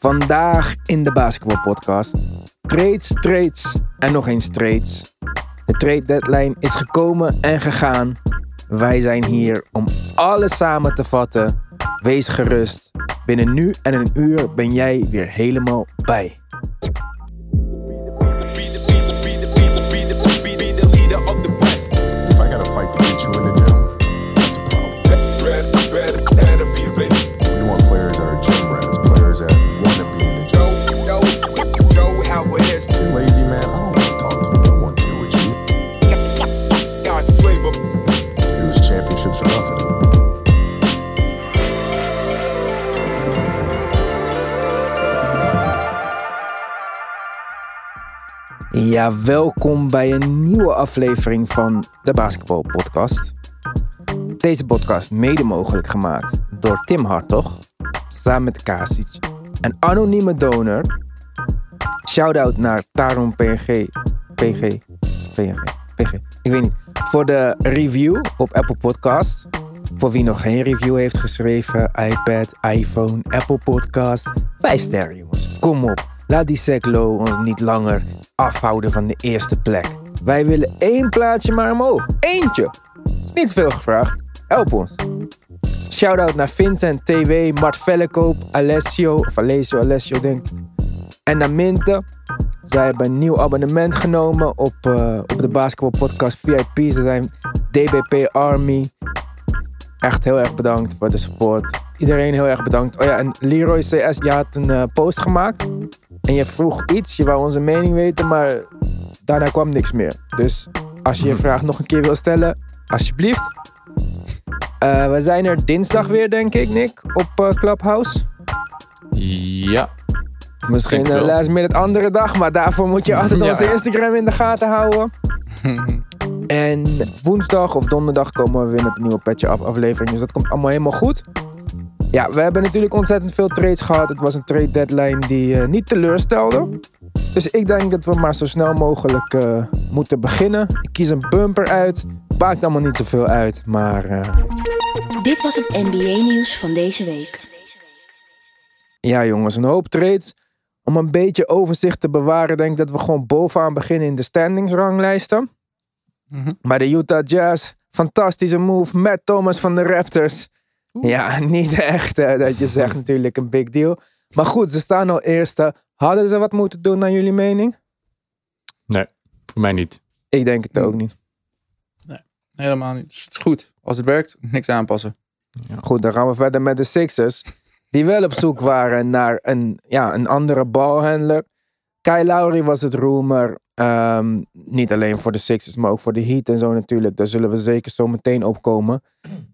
Vandaag in de basketbalpodcast. Trades, trades en nog eens trades. De trade deadline is gekomen en gegaan. Wij zijn hier om alles samen te vatten. Wees gerust. Binnen nu en een uur ben jij weer helemaal bij. Ja, welkom bij een nieuwe aflevering van de Basketball Podcast. Deze podcast mede mogelijk gemaakt door Tim Hartog, samen met Kasic, een anonieme donor. Shout-out naar Taron PNG, PG, PNG, PG, ik weet niet. Voor de review op Apple Podcast. Voor wie nog geen review heeft geschreven, iPad, iPhone, Apple Podcast. Vijf sterren jongens, kom op. Laat die Seclo ons niet langer afhouden van de eerste plek. Wij willen één plaatsje maar omhoog. Eentje. Is niet veel gevraagd. Help ons. Shoutout naar Vincent TW, Mart Vellekoop, Alessio, of Alessio, Alessio denk ik. En naar Minte. Zij hebben een nieuw abonnement genomen op, eh, op de Basketball Podcast VIP. Ze zijn DBP Army. Echt heel erg bedankt voor de support. Iedereen heel erg bedankt. Oh ja, en Leroy CS, je had een eh, post gemaakt. En je vroeg iets, je wou onze mening weten, maar daarna kwam niks meer. Dus als je je vraag nog een keer wil stellen, alsjeblieft. Eh, we zijn er dinsdag weer, denk ik, Nick, op eh, Clubhouse. Ja. Misschien uh, last minute andere dag, maar daarvoor moet je altijd Ja. onze Instagram in de gaten houden. en woensdag of donderdag komen we weer met een nieuwe Petje Af aflevering. Dus dat komt allemaal helemaal goed. Ja, we hebben natuurlijk ontzettend veel trades gehad. Het was een trade deadline die eh, niet teleurstelde. Dus ik denk dat we maar zo snel mogelijk eh, moeten beginnen. Ik kies een bumper uit. Maakt allemaal niet zoveel uit, maar eh, Dit was het NBA-nieuws van deze week. Ja, jongens, een hoop trades. Om een beetje overzicht te bewaren, denk ik dat we gewoon bovenaan beginnen in de standingsranglijsten. Bij de Utah Jazz, fantastische move met Thomas van de Raptors. Ja, niet echt dat je zegt natuurlijk een big deal. Maar goed, ze staan al eerste. Hadden ze wat moeten doen naar jullie mening? Nee, voor mij niet. Ik denk het ook niet. Helemaal niet. Het is goed. Als het werkt, niks aanpassen. Goed, dan gaan we verder met de Sixers. Die wel op zoek waren naar een, ja, een andere balhandler. Kyle Lowry was het rumor. Ehm, niet alleen voor de Sixers, maar ook voor de Heat en zo natuurlijk. Daar zullen we zeker zo meteen opkomen.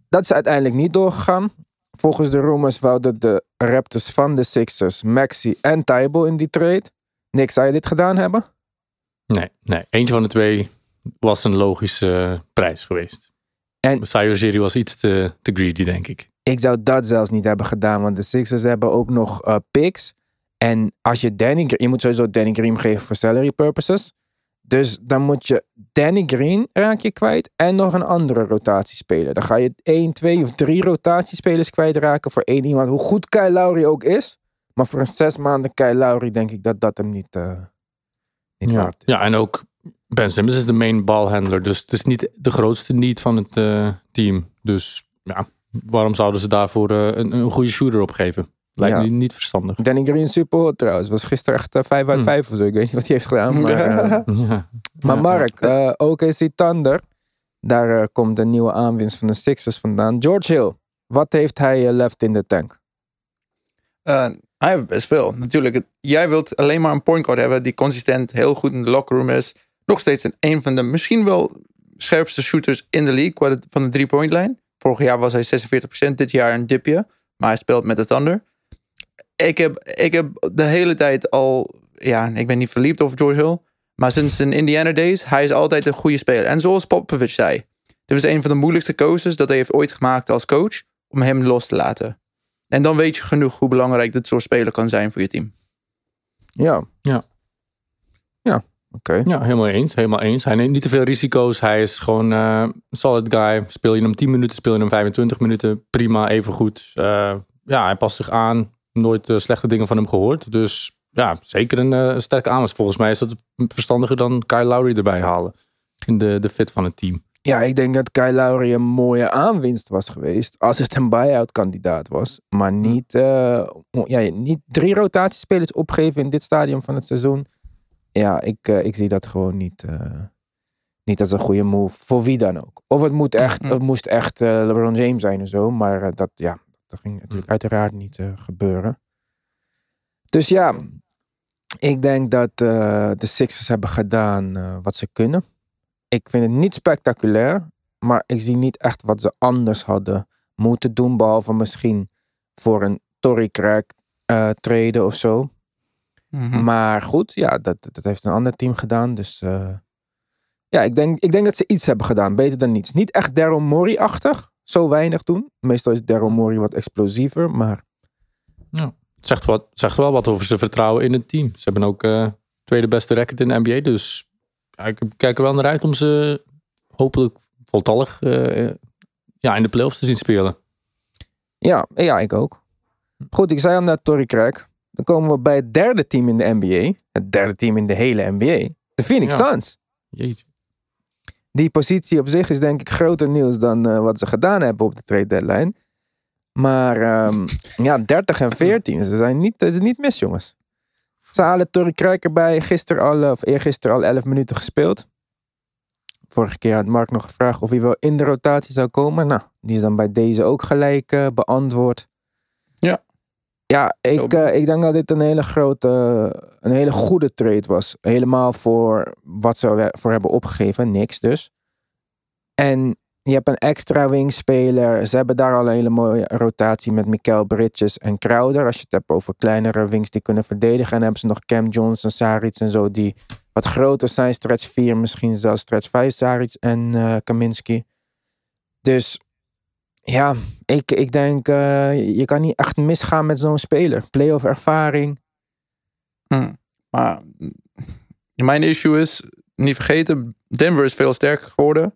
Dat is uiteindelijk niet doorgegaan. Volgens de rumors wouden de Raptors van de Sixers, Maxi en Tybal in die trade. Nick, zou je dit gedaan hebben? Nee, nee. Eentje van de twee was een logische prijs geweest. En- Sayuri was iets te, te greedy, denk ik. Ik zou dat zelfs niet hebben gedaan, want de Sixers hebben ook nog eh, picks. En als je Danny Green, je moet sowieso Danny Green geven voor salary purposes. Dus dan moet je Danny Green raak je kwijt en nog een andere rotatiespeler. Dan ga je één, twee of drie rotatiespelers kwijtraken voor één iemand. Hoe goed Kyle Lowry ook is. Maar voor een zes maanden Kyle Lowry denk ik dat dat hem niet, eh niet Ja. waard is. ja, en ook Ben Simmons is de main balhandler. Dus het is niet de grootste need van het eh, team. Dus ja, waarom zouden ze daarvoor eh, een, een goede shooter opgeven? Lijkt Ja. me niet verstandig. Danny Green super hot trouwens. Was gisteren echt 5 uit Hmm. 5 of zo. Ik weet niet wat hij heeft gedaan. Maar, eh, Ja. Maar. Mark, eh OKC Thunder, daar eh, komt een nieuwe aanwinst van de Sixers vandaan. George Hill, wat heeft hij eh, left in de tank? Eh, hij heeft best veel. Natuurlijk, jij wilt alleen maar een point guard hebben die consistent heel goed in de locker room is. Nog steeds een, een van de misschien wel scherpste shooters in de league van de drie-point lijn. Vorig jaar was hij 46%, dit jaar een dipje. Maar hij speelt met de Thunder. Ik heb, ik heb de hele tijd al... Ja, ik ben niet verliefd over George Hill. Maar sinds zijn Indiana days, hij is altijd een goede speler. En zoals Popovich zei, dit was een van de moeilijkste keuzes dat hij heeft ooit gemaakt als coach. Om hem los te laten. En dan weet je genoeg hoe belangrijk dit soort speler kan zijn voor je team. Ja. Ja. Ja, oké. Ja, helemaal eens. Helemaal eens. Hij neemt niet te veel risico's. Hij is gewoon eh, een solid guy. Speel je hem 10 minuten, speel je hem 25 minuten. Prima, even goed. Eh, ja, hij past zich aan. Nooit eh, slechte dingen van hem gehoord. Dus ja, zeker een eh, sterke aanwinst. Volgens mij is dat verstandiger dan Kyle Lowry erbij halen. In de, de fit van het team. Ja, ik denk dat Kyle Lowry een mooie aanwinst was geweest. Als het een buy-out kandidaat was. Maar niet, eh, ja, niet drie rotatiespelers opgeven in dit stadium van het seizoen. Ja, ik, ik zie dat gewoon niet, eh, niet als een goede move. Voor wie dan ook. Of het, moet echt, het moest echt LeBron James zijn en zo. Maar dat, ja, dat ging natuurlijk uiteraard niet eh, gebeuren. Dus ja, ik denk dat eh, de Sixers hebben gedaan eh, wat ze kunnen. Ik vind het niet spectaculair, maar ik zie niet echt wat ze anders hadden moeten doen, behalve misschien voor een Tory eh treden of zo. Mhm. Maar goed, ja, dat, dat heeft een ander team gedaan. Dus ja, ik denk, ik denk dat ze iets hebben gedaan. Beter dan niets. Niet echt Daryl Morey-achtig. Zo weinig doen. Meestal is Daryl Morey wat explosiever. Maar Het zegt, wat, zegt wel wat over zijn vertrouwen in het team. Ze hebben ook eh tweede beste record in de NBA. Dus ja, ik kijk er wel naar uit om ze hopelijk voltallig eh, ja, in de playoffs te zien spelen. ja, ja, ik ook. Goed, ik zei al net Tory Craig. Dan komen we bij het derde team in de NBA. Het derde team in de hele NBA. De Phoenix Ja. Suns. Jeetje. Die positie op zich is denk ik groter nieuws dan eh, wat ze gedaan hebben op de trade deadline. Maar ehm, ja, 30 en 14. Ze zijn niet, ze zijn niet mis, jongens. Ze halen Tory Craig erbij. Gisteren al, of eergisteren al 11 minuten gespeeld. Vorige keer had Mark nog gevraagd of hij wel in de rotatie zou komen. Nou, die is dan bij deze ook gelijk eh, beantwoord. Ja. Ik, eh, ik denk dat dit een hele grote, een hele goede trade was. Helemaal voor wat ze voor hebben opgegeven. Niks dus. En je hebt een extra wingspeler. Ze hebben daar al een hele mooie rotatie met Mikael Bridges en Crowder. Als je het hebt over kleinere wings die kunnen verdedigen. En dan hebben ze nog Cam Johnson, Saric en zo die wat groter zijn. Stretch 4, misschien zelfs stretch 5, Saric en eh, Kaminski. Dus ja, ik, ik denk eh, je kan niet echt misgaan met zo'n speler. Playoff ervaring. Mm. Maar mijn issue is, niet vergeten, Denver is veel sterker geworden.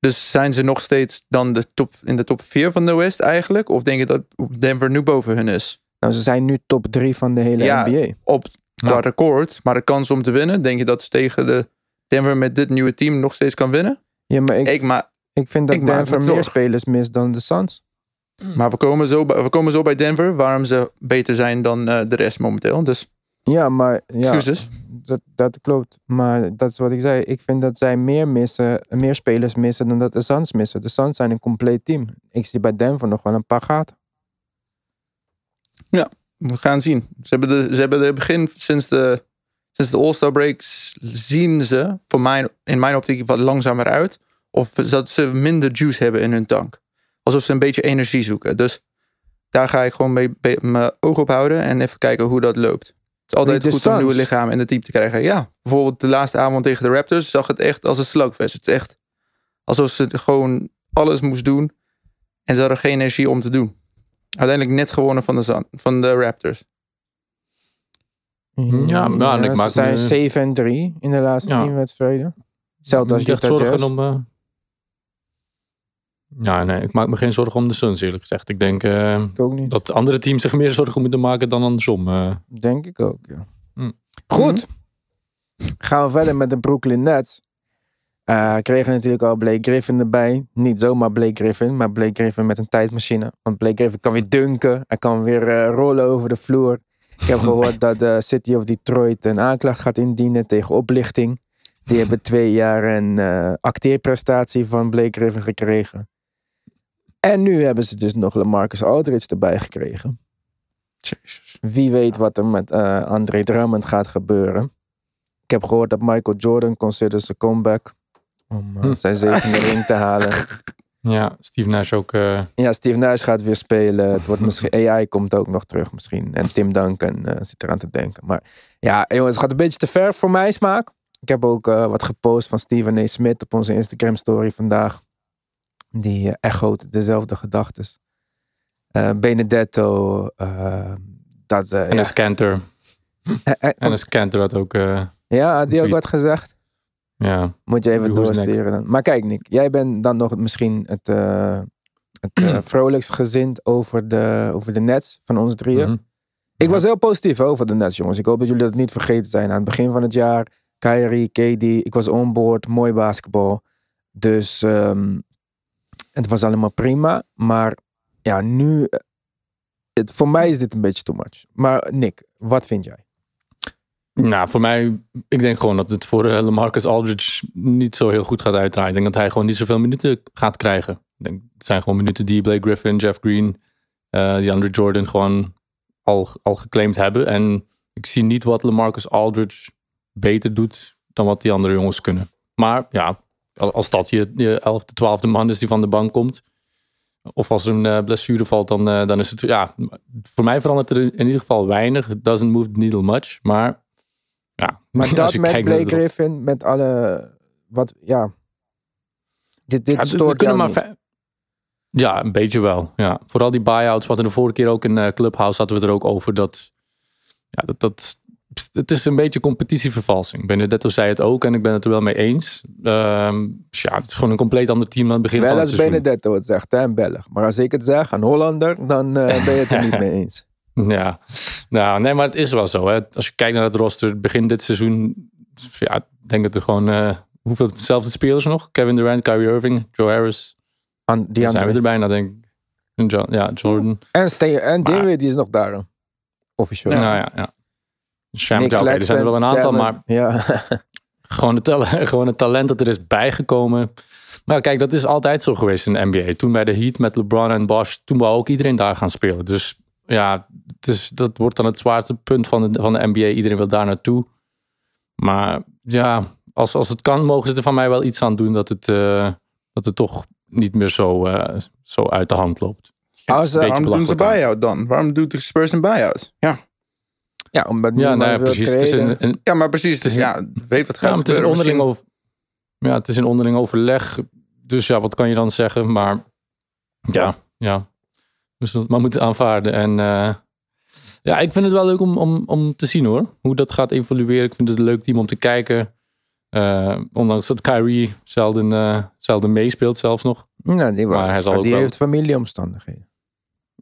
Dus zijn ze nog steeds dan de top, in de top 4 van de West eigenlijk? Of denk je dat Denver nu boven hun is? Nou, ze zijn nu top 3 van de hele Ja. NBA. Op qua Ja. record, maar de kans om te winnen, denk je dat ze tegen de Denver met dit nieuwe team nog steeds kan winnen? Ja, maar ik, Ik, maar, ik vind dat ik Denver meer spelers mist dan de Suns. maar we, komen zo bij, we komen zo bij Denver, waarom ze beter zijn dan eh, de rest momenteel. Dus Ja, maar ja, excuses. dat, dat klopt. Maar dat is wat ik zei. Ik vind dat zij meer missen, meer spelers missen dan dat de Suns missen. De Suns zijn een compleet team. Ik zie bij Denver nog wel een paar gaten. We gaan zien. Ze hebben de, ze hebben de begin sinds de, sinds de All-Star breaks zien ze, voor mijn, in mijn optiek, wat langzamer uit. Of dat ze minder juice hebben in hun tank. Alsof ze een beetje energie zoeken. Dus daar ga ik gewoon mee, mijn oog op houden en even kijken hoe dat loopt. Het is altijd de goed om Suns? nieuwe lichamen in het team te krijgen. Ja, bijvoorbeeld de laatste avond tegen de Raptors zag het echt als een slugfest. Het is echt alsof ze gewoon alles moest doen en ze hadden geen energie om te doen. Uiteindelijk net gewonnen van de, van de Raptors. Ja, maar en ik ze maak zijn me- 7 en 3 in de laatste Ja. 10 wedstrijden. Hetzelfde als Niet echt Utah zorgen om... Ja, nee, ik maak me geen zorgen om de Suns eerlijk gezegd. Ik denk eh, Ik ook niet. dat andere teams zich meer zorgen moeten maken dan andersom. eh. Denk ik ook, ja. Hm. Goed. Gaan we verder met de Brooklyn Nets. Eh kregen natuurlijk al Blake Griffin erbij. Niet zomaar Blake Griffin, maar Blake Griffin met een tijdmachine. Want Blake Griffin kan weer dunken. Hij kan weer rollen over de vloer. Ik heb gehoord dat de City of Detroit een aanklacht gaat indienen tegen oplichting. Die hebben twee jaar een acteerprestatie van Blake Griffin gekregen. En nu hebben ze dus nog LaMarcus Aldridge erbij gekregen. Jezus. Wie weet wat er met eh André Drummond gaat gebeuren. Ik heb gehoord dat Michael Jordan considert zijn comeback. Om eh, Hm. zijn zevende ring te halen. ja, Steve Nash ook... eh, Ja, Steve Nash gaat weer spelen. Het wordt misschien, AI komt ook nog terug misschien. En Tim Duncan eh, zit eraan te denken. Maar ja, jongens, het gaat een beetje te ver voor mijn smaak. Ik heb ook wat gepost van Steven A. Smith op onze Instagram story vandaag. Die eh, echoot dezelfde gedachten. Eh, Benedetto, eh, dat... en ja, Scanter. En een Scanter had ook... ja, die ook wat gezegd? ja, Moet je even doorsturen dan. Maar kijk Nick, jij bent dan nog misschien het, eh het vrolijkst gezind over de, over de Nets van ons drieën. mhm. Ik was heel positief over de Nets, jongens. Ik hoop dat jullie dat niet vergeten zijn. Aan het begin van het jaar, Kyrie, KD, ik was onboard, mooi basketbal. Dus ehm, het was allemaal prima. Maar ja, nu, eh, het, voor mij is dit een beetje too much. Maar Nick, wat vind jij? Nou, voor mij, ik denk gewoon dat het voor uh, Lamarcus Aldridge niet zo heel goed gaat uitdraaien. Ik denk dat hij gewoon niet zoveel minuten gaat krijgen. Ik denk, het zijn gewoon minuten die Blake Griffin, Jeff Green, eh die Andre Jordan gewoon al, al geclaimd hebben. En ik zie niet wat Lamarcus Aldridge beter doet dan wat die andere jongens kunnen. Maar ja, als dat je, je 11e, 12e man is die van de bank komt. Of als er een eh, blessure valt, dan, eh, dan is het... Ja, voor mij verandert er in ieder geval weinig. It doesn't move the needle much. Maar ja, Maar dat met Blake Griffin, met alle, wat, ja. Dit, dit Ja, stoort kunnen maar niet. Ja, een beetje wel. Ja. Vooral die buyouts, wat er de vorige keer ook in eh, Clubhouse hadden we er ook over. Dat, ja, dat, dat, het is een beetje competitievervalsing. Benedetto zei het ook en ik ben het er wel mee eens. Ehm, ja, het is gewoon een compleet ander team aan het begin Wel van het als seizoen. Benedetto het zegt, hè, een Belg. Maar als ik het zeg, een Hollander, dan eh, ben je het er niet mee eens. Ja, nou, nee, maar het is wel zo. Hè. Als je kijkt naar het roster, begin dit seizoen, ja, ik denk dat er gewoon, eh, hoeveel dezelfde spelers nog? Kevin Durant, Kyrie Irving, Joe Harris. An, die zijn we er bijna, denk ik. En John, ja, Jordan. En, Steen- en Maar- Dinwiddie die is nog daar. hè. Officieel. Nou ja, ja. Oké, er zijn er wel een aantal, maar Ja. gewoon het, gewoon het talent dat er is bijgekomen. Maar ja, kijk, dat is altijd zo geweest in de NBA. Toen bij de Heat met LeBron en Bosch, toen wou ook iedereen daar gaan spelen. Dus ja, het is, dat wordt dan het zwaarste punt van de, van de NBA. Iedereen wil daar naartoe. Maar ja, als, als het kan, mogen ze er van mij wel iets aan doen dat het, eh, dat het toch niet meer zo, eh, zo uit de hand loopt. Waarom doen ze buyout dan? Waarom doet de Spurs een buyout? Ja, ja, omdat Ja, nou ja, precies. Het is een, een, ja maar precies. Het is een- ja, weet wat Ja, gaat maar het is een gebeuren. onderling, over, ja, het is een onderling overleg. Dus ja, wat kan je dan zeggen? Maar ja, ja. Dus dat maar moeten aanvaarden. En eh, ja, ik vind het wel leuk om, om, om te zien hoor. Hoe dat gaat evolueren. Ik vind het een leuk team om te kijken. Eh, ondanks dat Kyrie zelden, eh, zelden meespeelt zelfs nog. Nou, die. Maar hij zal Maar ook die wel- heeft familieomstandigheden.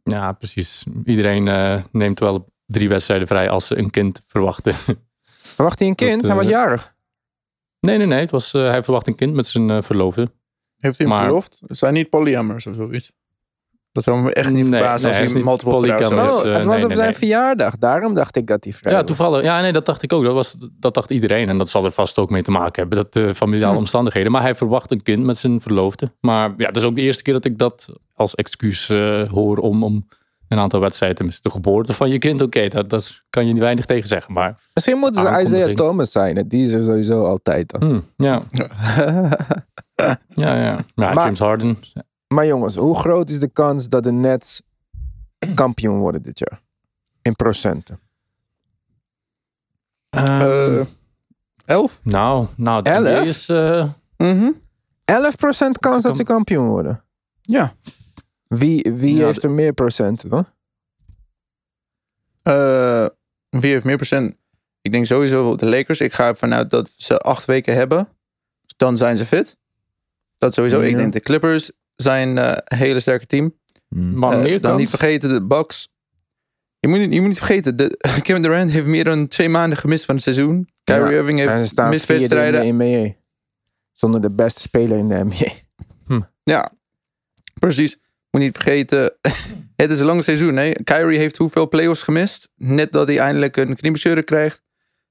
Ja, precies. Iedereen eh, neemt wel drie wedstrijden vrij als ze een kind verwachten. Verwacht hij een kind? Dat, hij was eh, jarig. nee, nee, nee. Het was, eh, hij verwacht een kind met zijn eh, verloofde. Heeft hij hem Maar- verloofd? Zijn niet polyamers of zoiets? Dat zou me echt niet verbazen nee, als hij multiple vrouwen zou polygamous. hebben. Oh, het was nee, op nee, zijn nee. verjaardag. Daarom dacht ik dat hij vrij Ja, was. toevallig. Ja, nee, dat dacht ik ook. Dat, was, dat dacht iedereen. En dat zal er vast ook mee te maken hebben. Dat de familiale Hm. omstandigheden. Maar hij verwacht een kind met zijn verloofde. Maar ja, het is ook de eerste keer dat ik dat als excuus eh, hoor om, om een aantal wedstrijden missen. De geboorte van je kind, oké, dat, dat kan je niet weinig tegen zeggen. Maar Misschien moeten ze Isaiah. Thomas zijn. Die is er sowieso altijd. Dan. hm, ja. ja, ja. ja Maar- James Harden. Maar jongens, hoe groot is de kans dat de Nets kampioen worden dit jaar? In procenten. Eh, elf? nou, nou, de Elf? NBA is... eh, Mhm. 11% kans dat ze kampioen worden. Ja. Wie, wie Ja, heeft er meer procenten dan? Eh, wie heeft meer procent? Ik denk sowieso de Lakers. Ik ga ervan uit dat ze acht weken hebben. Dan zijn ze fit. Dat sowieso. Ik denk de Clippers zijn eh, een hele sterke team. maar Eh, meer dan niet vergeten de Bucks. Je moet, niet- je moet niet vergeten, de, Kevin Durant heeft meer dan twee maanden gemist van het seizoen. Kyrie Ja, Irving heeft mist vierde in wedstrijden. de NBA. Zonder de beste speler in de NBA. Ja, precies. Moet niet vergeten, het is een lang seizoen. Hè? Kyrie heeft hoeveel playoffs gemist? Net dat hij eindelijk een knieblessure krijgt.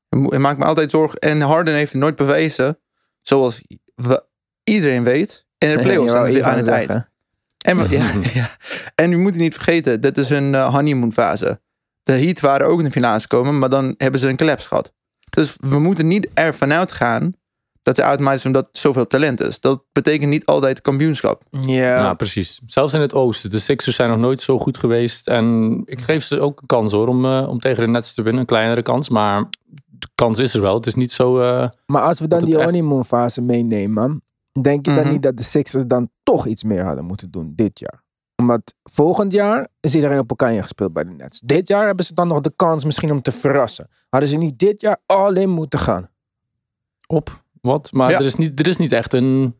Hij maakt me altijd zorgen. En Harden heeft het nooit bewezen, zoals we, iedereen weet, in de playoffs Je aan, het- aan het eind. zeggen. En, we- ja, ja. en u moet niet vergeten, dit is een uh, honeymoon fase. De Heat waren ook in de finale gekomen, maar dan hebben ze een collapse gehad. Dus we moeten niet ervan uitgaan dat de automatisch omdat zoveel talent is. Dat betekent niet altijd kampioenschap. Ja. Ja, precies. Zelfs in het oosten. De Sixers zijn nog nooit zo goed geweest. En ik geef ze ook een kans hoor om, eh, om tegen de Nets te winnen. Een kleinere kans, maar de kans is er wel. Het is niet zo... eh, Maar als we dan die echt- honeymoon fase meenemen, denk je dan Mhm. niet dat de Sixers dan toch iets meer hadden moeten doen dit jaar? Omdat volgend jaar is iedereen op elkaar gespeeld bij de Nets. Dit jaar hebben ze dan nog de kans misschien om te verrassen. Hadden ze niet dit jaar all in moeten gaan? op wat. Maar Ja. er, is niet, er is niet echt een,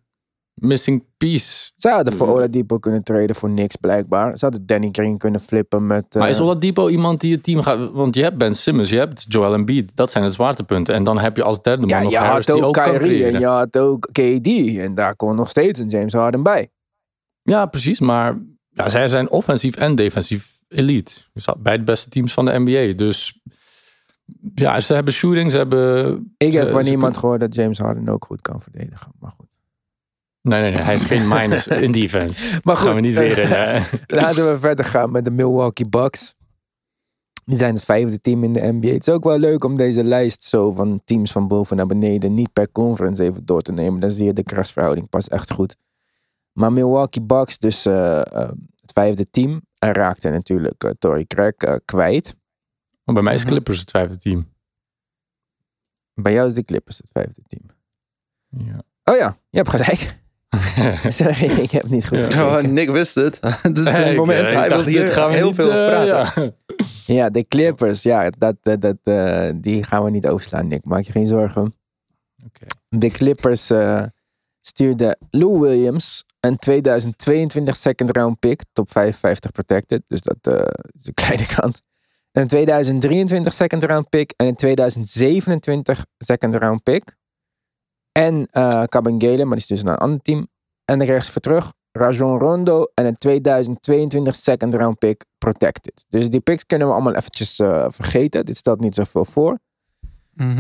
missing piece. Ze hadden voor Oladipo kunnen traden voor niks blijkbaar. Ze hadden Danny Green kunnen flippen met... Maar is eh, Oladipo iemand die het team gaat... Want je hebt Ben Simmons, je hebt Joel Embiid. Dat zijn het zwaartepunten. En dan heb je als derde man ja, nog je Harris had die ook ook kan Kyrie en je had ook KD. En daar kon nog steeds een James Harden bij. Ja, precies. Maar ja, zij zijn offensief en defensief elite. Bij de beste teams van de NBA. Dus ja, ze hebben shooting, ze hebben... Ik heb van niemand gehoord dat James Harden ook goed kan verdedigen. Maar goed. Nee, nee, nee. Hij is geen minus in defense. Maar goed, Gaan we niet weer in... eh, Laten we verder gaan met de Milwaukee Bucks. Die zijn het vijfde team in de NBA. Het is ook wel leuk om deze lijst zo van teams van boven naar beneden niet per conference even door te nemen. Dan zie je de krasverhouding pas echt goed. Maar Milwaukee Bucks, dus eh, eh, het vijfde team. En raakte natuurlijk Torrey Craig kwijt. Maar bij mij is Clippers het vijfde team. Bij jou is de Clippers het vijfde team. Ja. Oh ja, je hebt gelijk. Sorry, ik heb niet goed Ja. Oh, Nick wist het. Dit is Hey, een moment. ik Hij wil hier gaan we heel niet, veel over eh, praten. ja. Ja, de Clippers, ja, dat, dat, dat, eh, die gaan we niet overslaan, Nick. Maak je geen zorgen. Oké. De Clippers eh stuurden Lou Williams een 2022 second round pick, top 55 protected. Dus dat eh, is een kleine kans. Een 2023 second round pick en een 2027 second round pick. En eh Kabengele, maar die is dus naar een ander team. En dan kregen ze voor terug Rajon Rondo en een 2022 second round pick protected. Dus die picks kunnen we allemaal eventjes eh, vergeten. Dit stelt niet zoveel voor.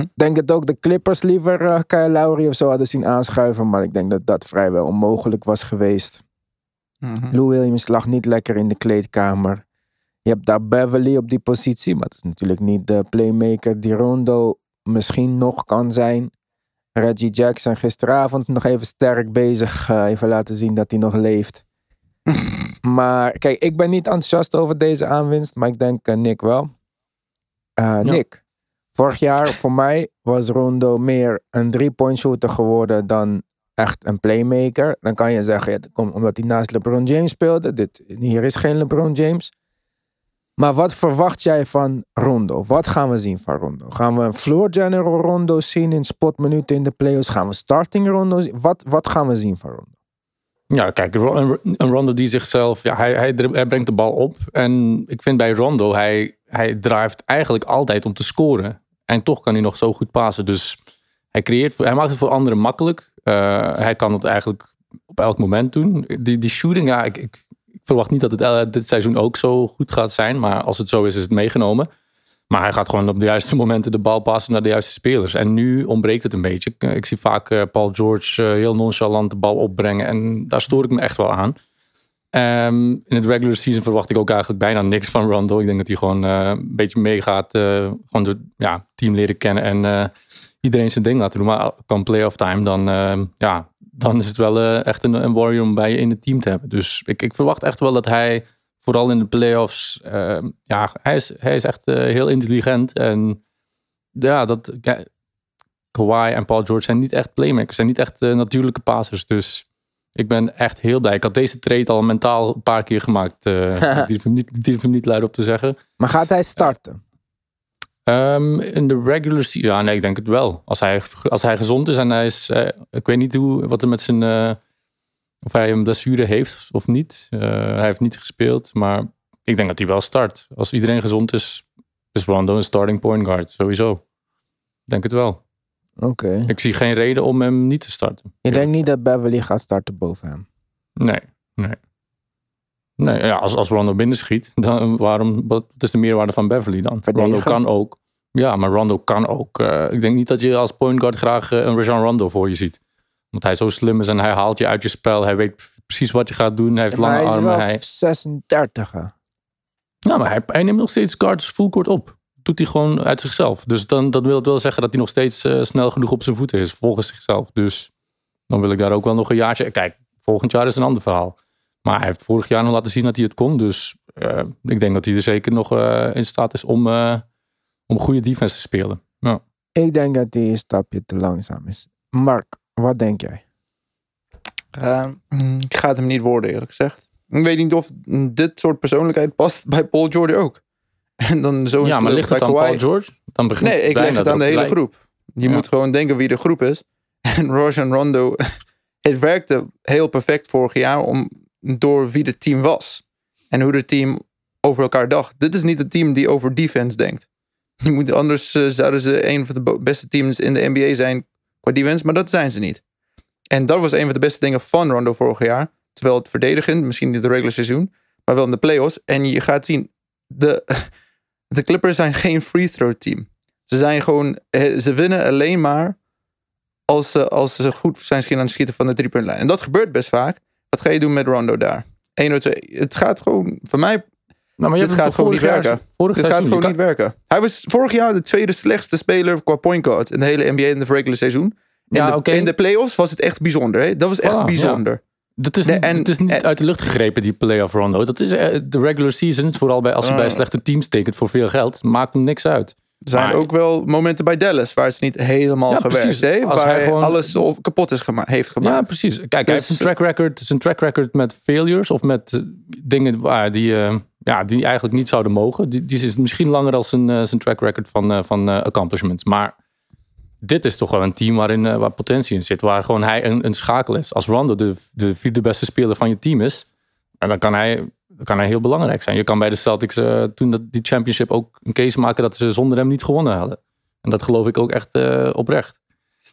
Ik denk dat ook de Clippers liever eh Kyle Lowry of zo hadden zien aanschuiven. Maar ik denk dat dat vrijwel onmogelijk was geweest. Mhm. Lou Williams lag niet lekker in de kleedkamer. Je hebt daar Beverly op die positie. Maar het is natuurlijk niet de playmaker die Rondo misschien nog kan zijn. Reggie Jackson gisteravond nog even sterk bezig. eh, even laten zien dat hij nog leeft. maar kijk, ik ben niet enthousiast over deze aanwinst. Maar ik denk eh, Nick wel. Eh, Nick, vorig jaar voor mij was Rondo meer een three-point shooter geworden dan echt een playmaker. Dan kan je zeggen, ja, dat omdat hij naast LeBron James speelde. Dit, hier is geen LeBron James. Maar wat verwacht jij van Rondo? Wat gaan we zien van Rondo? Gaan we een floor general Rondo zien in spotminuten in de playoffs? Gaan we starting Rondo zien? Wat, wat gaan we zien van Rondo? Ja, kijk, een Rondo die zichzelf, ja, hij, hij, brengt de bal op. En ik vind bij Rondo, hij, hij drijft eigenlijk altijd om te scoren. En toch kan hij nog zo goed passen. Dus hij, creëert, hij maakt het voor anderen makkelijk. Eh, hij kan het eigenlijk op elk moment doen. Die, die shooting, ja, ik verwacht niet dat het eh, dit seizoen ook zo goed gaat zijn. Maar als het zo is, is het meegenomen. Maar hij gaat gewoon op de juiste momenten de bal passen naar de juiste spelers. En nu ontbreekt het een beetje. Ik, ik zie vaak eh, Paul George eh, heel nonchalant de bal opbrengen. En daar stoor ik me echt wel aan. Ehm, in het regular season verwacht ik ook eigenlijk bijna niks van Rondo. Ik denk dat hij gewoon eh, een beetje meegaat. eh, gewoon het ja, team leren kennen en eh, iedereen zijn ding laten doen. Maar kan playoff time, dan, eh, ja, dan is het wel eh, echt een, een warrior om bij je in het team te hebben. Dus ik, ik verwacht echt wel dat hij, vooral in de playoffs, eh, ja, hij is, hij is echt eh, heel intelligent. En ja, dat, ja, Kawhi en Paul George zijn niet echt playmakers, zijn niet echt eh, natuurlijke passers. Dus ik ben echt heel blij. Ik had deze trade al mentaal een paar keer gemaakt. ik durf hem niet, niet luid op te zeggen. Maar gaat hij starten? Ehm, in de regular season, ja, nee, ik denk het wel. Als hij, als hij gezond is en hij is, eh, ik weet niet hoe, wat er met zijn, eh, of hij een blessure heeft of niet. Eh, hij heeft niet gespeeld, maar ik denk dat hij wel start. Als iedereen gezond is, is Rondo een starting point guard, sowieso. Ik denk het wel. Oké. Ik zie geen reden om hem niet te starten. Je denkt niet dat Beverly gaat starten boven hem? Nee, nee. Nee, ja, als, als Rondo binnenschiet, dan waarom, wat is de meerwaarde van Beverly dan? Verdedigen. Rondo kan ook. Ja, maar Rondo kan ook. eh, ik denk niet dat je als point guard graag eh, een Rajon Rondo voor je ziet. Want hij zo slim is en hij haalt je uit je spel. Hij weet precies wat je gaat doen. Hij heeft lange hij is armen. wel Hij, 36. hè? ja, maar hij, hij neemt nog steeds guards full court op. Doet hij gewoon uit zichzelf. Dus dan dat wil het wel zeggen dat hij nog steeds eh, snel genoeg op zijn voeten is. Volgens zichzelf. Dus dan wil ik daar ook wel nog een jaartje... Kijk, volgend jaar is een ander verhaal. Maar hij heeft vorig jaar nog laten zien dat hij het kon. Dus eh, ik denk dat hij er zeker nog eh, in staat is om, eh, om goede defense te spelen. Ja. Ik denk dat hij een stapje te langzaam is. Mark, wat denk jij? Eh, mm, ik ga het hem niet worden, eerlijk gezegd. Ik weet niet of dit soort persoonlijkheid past bij Paul George ook. En dan zo ja, maar ligt het aan Paul George? Dan begint Nee, ik leg het aan de hele groep. Je Ja. moet gewoon denken wie de groep is. En Rajon Rondo het werkte heel perfect vorig jaar om, door wie het team was. En hoe het team over elkaar dacht. Dit is niet het team die over defense denkt. Anders eh, zouden ze een van de beste teams in de NBA zijn qua defense, maar dat zijn ze niet. En dat was een van de beste dingen van Rondo vorig jaar. Terwijl het verdedigend, misschien niet het regular seizoen, maar wel in de playoffs. En je gaat zien, de, de Clippers zijn geen free throw team. Ze zijn gewoon, eh, ze winnen alleen maar als ze, als ze goed zijn aan het schieten van de driepuntlijn. En dat gebeurt best vaak. Wat ga je doen met Rondo daar? 1 of 2. Het gaat gewoon, voor mij, Nou, maar je dit gaat gewoon niet jaar- werken. Vorig dit gaat gewoon niet werken. Hij was vorig jaar de tweede slechtste speler qua point guard in de hele NBA in de regular seizoen. In, Ja, de, oké. in de playoffs was het echt bijzonder. Hè? Dat was echt Ah, ja. bijzonder. Dat is, niet, en- het is niet en- uit de lucht gegrepen, die playoff rondo. Dat is eh, de regular season, vooral bij, als je bij Ah. slechte teams tekent voor veel geld, maakt hem niks uit. Er zijn Maar- ook wel momenten bij Dallas waar het niet helemaal Ja, gewerkt precies. heeft. Als Waar hij gewoon- alles kapot is gema heeft Ja, gemaakt. precies. Kijk, hij heeft Dus- een track record, zijn track record met failures of met eh, dingen waar die, eh, ja, die eigenlijk niet zouden mogen. Die, die is misschien langer dan zijn, eh, zijn track record van, eh, van eh, accomplishments. Maar dit is toch wel een team waarin eh, waar potentie in zit. Waar gewoon hij een, een schakel is. Als Rondo de, de vierde beste speler van je team is, en dan kan hij, dan kan hij heel belangrijk zijn. Je kan bij de Celtics eh, toen dat, die championship ook een case maken dat ze zonder hem niet gewonnen hadden. En dat geloof ik ook echt eh, oprecht.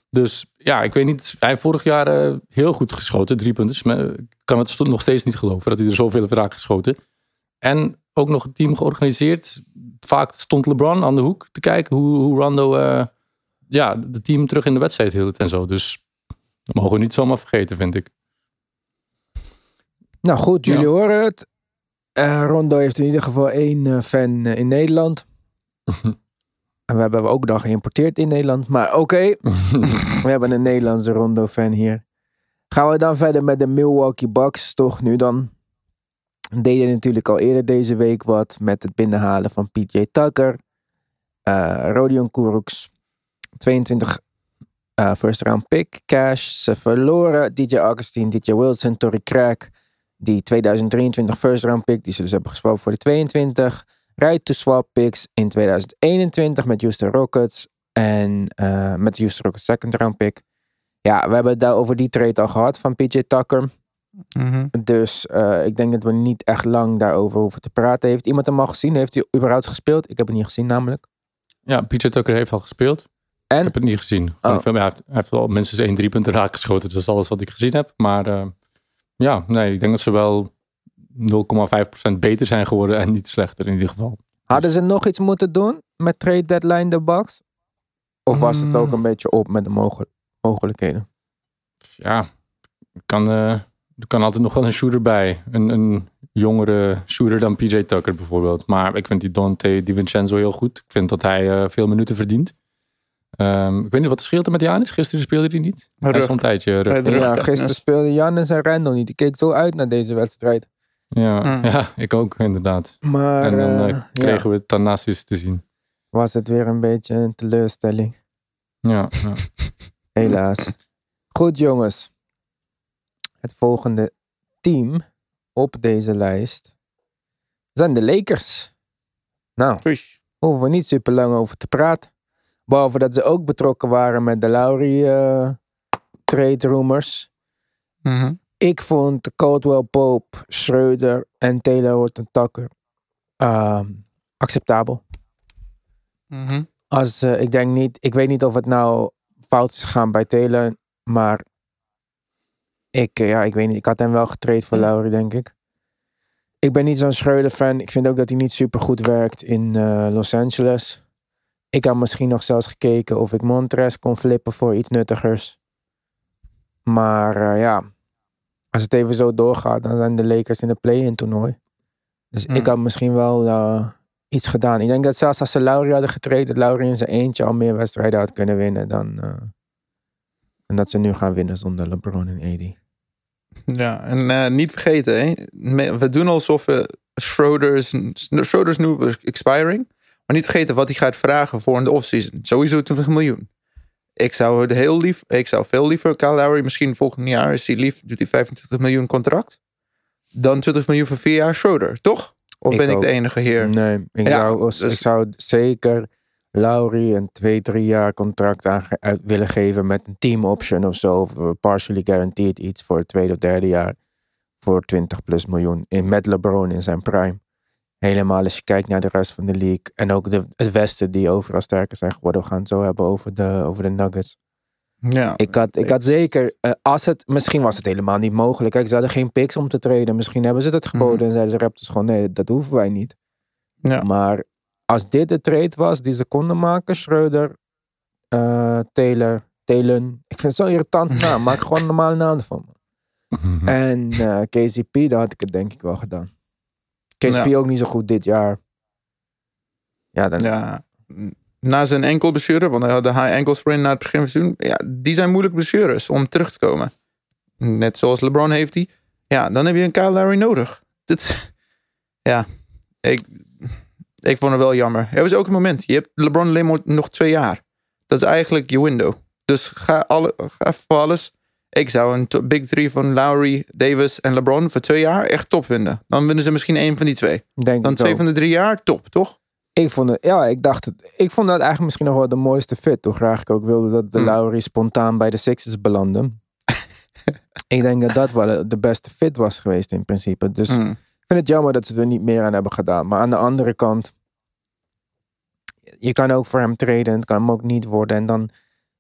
Dus ja, ik weet niet. Hij heeft vorig jaar eh, heel goed geschoten, drie punten. Maar Ik kan het nog steeds niet geloven dat hij er zoveel heeft raak geschoten. En ook nog een team georganiseerd. Vaak stond LeBron aan de hoek te kijken hoe, hoe Rondo eh, ja, de team terug in de wedstrijd hield en zo. Dus dat mogen we niet zomaar vergeten, vind ik. Nou goed, jullie Ja. horen het. Eh, Rondo heeft in ieder geval één eh, fan eh, in Nederland. en we hebben ook dan geïmporteerd in Nederland. Maar oké, we hebben een Nederlandse Rondo-fan hier. Gaan we dan verder met de Milwaukee Bucks. Toch nu dan. Deden natuurlijk al eerder deze week wat met het binnenhalen van PJ Tucker. Rodion Kurucs. 22 eh, first round pick cash. Ze verloren DJ Augustine, DJ Wilson, Torrey Craig. Die 2023 first round pick, die ze dus hebben geswapt voor de 22. Right to swap picks in 2021 met Houston Rockets. En eh, met de Houston Rockets second round pick. Ja, we hebben het daar over die trade al gehad van PJ Tucker. Mhm. Dus eh, ik denk dat we niet echt lang daarover hoeven te praten. Heeft iemand hem al gezien? Heeft hij überhaupt gespeeld? Ik heb het niet gezien namelijk. Ja, PJ Tucker heeft al gespeeld. En? Ik heb het niet gezien. Gewoon Oh. veel meer. Hij, heeft, hij heeft wel minstens één drie punten raak geschoten. Dat is alles wat ik gezien heb. Maar eh, ja, nee, ik denk dat ze wel 0,5% beter zijn geworden en niet slechter in ieder geval. Hadden ze nog iets moeten doen met trade deadline de Bucks? Of was het Mm. ook een beetje op met de mogel- mogelijkheden? Ja, kan, eh, er kan altijd nog wel een shooter bij. Een, een jongere shooter dan PJ Tucker bijvoorbeeld. Maar ik vind die Dante DiVincenzo heel goed. Ik vind dat hij eh, veel minuten verdient. Ehm, ik weet niet wat de scheelt er met Janis. Gisteren speelde hij niet. Hij is al een tijdje rug. Ja, gisteren speelden Jannes en Randall niet. Ik keek zo uit naar deze wedstrijd. Ja, Mm. ja, ik ook inderdaad. Maar en dan eh, eh, kregen ja, we Thanasis te zien. was het weer een beetje een teleurstelling. Ja, ja. Helaas. Goed jongens. Het volgende team op deze lijst zijn de Lakers. Nou, Oei. hoeven we niet super lang over te praten. Behalve dat ze ook betrokken waren met de Lowry eh, trade rumors. Mhm. Ik vond Caldwell Pope, Schreuder en Taylor Horton Tucker ehm, acceptabel. Mhm. Als, eh, ik denk niet, ik weet niet of het nou fout is gegaan bij Taylor, maar ik, eh, ja, ik weet niet, ik had hem wel getraind voor Lowry, denk ik. Ik ben niet zo'n Schreuder fan. Ik vind ook dat hij niet super goed werkt in Los Angeles. Ik had misschien nog zelfs gekeken of ik Montres kon flippen voor iets nuttigers. Maar eh, ja, als het even zo doorgaat, dan zijn de Lakers in de play-in toernooi. Dus Hmm. ik had misschien wel eh, iets gedaan. Ik denk dat zelfs als ze Lowry hadden getraind, dat in zijn eentje al meer wedstrijden had kunnen winnen dan, eh, en dat ze nu gaan winnen zonder LeBron en AD. Ja, en niet vergeten, hè. We doen alsof we Schroeder is, Schroeder is nu expiring. Maar niet vergeten wat hij gaat vragen voor in de offseason. Sowieso 20 miljoen. Ik zou het heel lief, ik zou veel liever Kyle Lowry, misschien volgend jaar is hij lief, doet hij 25 miljoen contract. Dan 20 miljoen voor vier jaar Schroeder, toch? Of Ik ben ik de enige hier? Nee, ik, Ja, zou, dus- ik zou zeker Lowry een twee, drie jaar contract aan uit willen geven met een team option of zo. Of partially guaranteed iets voor het tweede of derde jaar. Voor 20 plus miljoen. In, met LeBron in zijn prime. Helemaal als je kijkt naar de rest van de league. En ook de, het Westen die overal sterker zijn geworden. We gaan het zo hebben over de, over de Nuggets. Ja, Ik had, ik had zeker, eh, als het, misschien was het helemaal niet mogelijk. Kijk, ze hadden geen picks om te treden. Misschien hebben ze het geboden en zeiden de Raptors gewoon, nee, dat hoeven wij niet. Ja. Maar als dit de trade was die ze konden maken, Schreuder, eh, Taylor, Talon. Ik vind het zo'n irritant naam. Maak gewoon een normale naam van me. En eh, KCP, daar had ik het denk ik wel gedaan. KCP Ja. ook niet zo goed dit jaar. Ja, dan, ja. Na zijn enkelblessure, want hij had de high ankle sprain na het begin van het seizoen. Ja, die zijn moeilijk blessures om terug te komen. Net zoals LeBron heeft die. Ja, dan heb je een Kyle Lowry nodig. Dit, ja, ik, ik vond het wel jammer. Er was ook een moment. Je hebt LeBron alleen nog twee jaar. Dat is eigenlijk je window. Dus ga, alle, ga voor alles. Ik zou een big three van Lowry, Davis en LeBron voor twee jaar echt top vinden. Dan winnen ze misschien één van die twee. denk Dan twee ook. van de drie jaar, top, toch? Ik vond het, ja, ik dacht het. Ik vond dat eigenlijk misschien nog wel de mooiste fit. Hoe graag ik ook wilde dat de Mm. Lowry spontaan bij de Sixers belandde. ik denk dat dat wel de beste fit was geweest in principe. Dus Mm. ik vind het jammer dat ze er niet meer aan hebben gedaan. Maar aan de andere kant, je kan ook voor hem treden. Het kan hem ook niet worden. En dan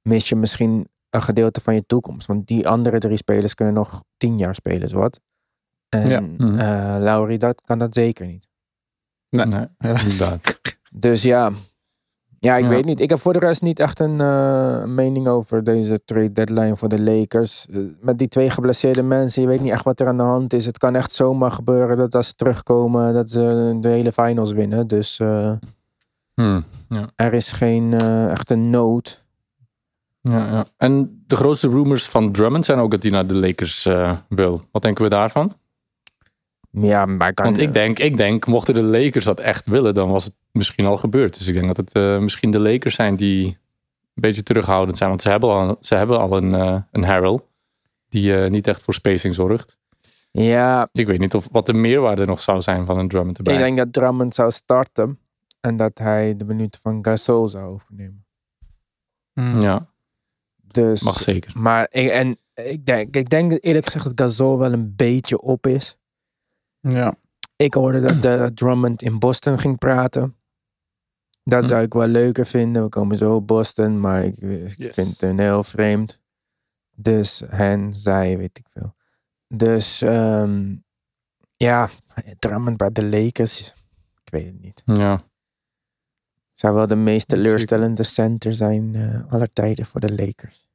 mis je misschien een gedeelte van je toekomst. Want die andere drie spelers kunnen nog tien jaar spelen, zowat. En Ja. Mhm. eh, Lowry, dat kan dat zeker niet. Nee. Nee, inderdaad. Dus ja, ja ik Ja. weet niet. Ik heb voor de rest niet echt een eh, mening over deze trade deadline voor de Lakers. Eh, met die twee geblesseerde mensen, je weet niet echt wat er aan de hand is. Het kan echt zomaar gebeuren dat als ze terugkomen, dat ze de hele finals winnen. Dus eh, Hmm. er is geen eh, echte nood. Ja, ja. En de grootste rumors van Drummond zijn ook dat hij naar de Lakers eh, wil. Wat denken we daarvan? Ja, maar kan, Want ik denk, ik denk, mochten de Lakers dat echt willen, dan was het misschien al gebeurd. Dus ik denk dat het eh, misschien de Lakers zijn die een beetje terughoudend zijn. Want ze hebben al, ze hebben al een, eh, een Harrell die eh, niet echt voor spacing zorgt. Ja, Ik weet niet of wat de meerwaarde nog zou zijn van een Drummond erbij. ik denk dat Drummond zou starten. En dat hij de minuten van Gasol zou overnemen. Mm. Ja, Dus, mag zeker. Maar ik, en ik denk, ik denk eerlijk gezegd dat Gasol wel een beetje op is. Ja. Ik hoorde dat de Drummond in Boston ging praten. Dat Hm. zou ik wel leuker vinden. We komen zo op Boston, maar ik, ik Yes. vind het een heel vreemd. Dus hen, zij, weet ik veel. Dus ehm, ja, Drummond bij de Lakers. Ik weet het niet. Ja. Zou wel de meest teleurstellende center zijn eh aller tijden voor de Lakers.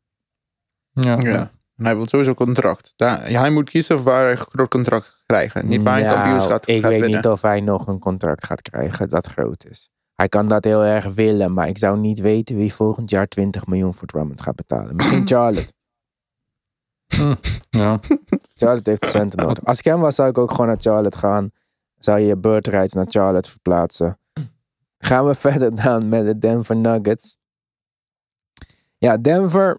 Ja. ja. En hij wil sowieso contract. Daar, ja, hij moet kiezen waar hij een groot contract gaat krijgen. Niet waar hij Nou, kampioenschap Ik gaat weet winnen. niet of hij nog een contract gaat krijgen dat groot is. Hij kan dat heel erg willen, maar ik zou niet weten wie volgend jaar 20 miljoen voor Drummond gaat betalen. Misschien Charlotte. Ja. Charlotte heeft de centen nodig. Als ik hem was, zou ik ook gewoon naar Charlotte gaan. Zou je je bird rights naar Charlotte verplaatsen. Gaan we verder dan met de Denver Nuggets. Ja, Denver.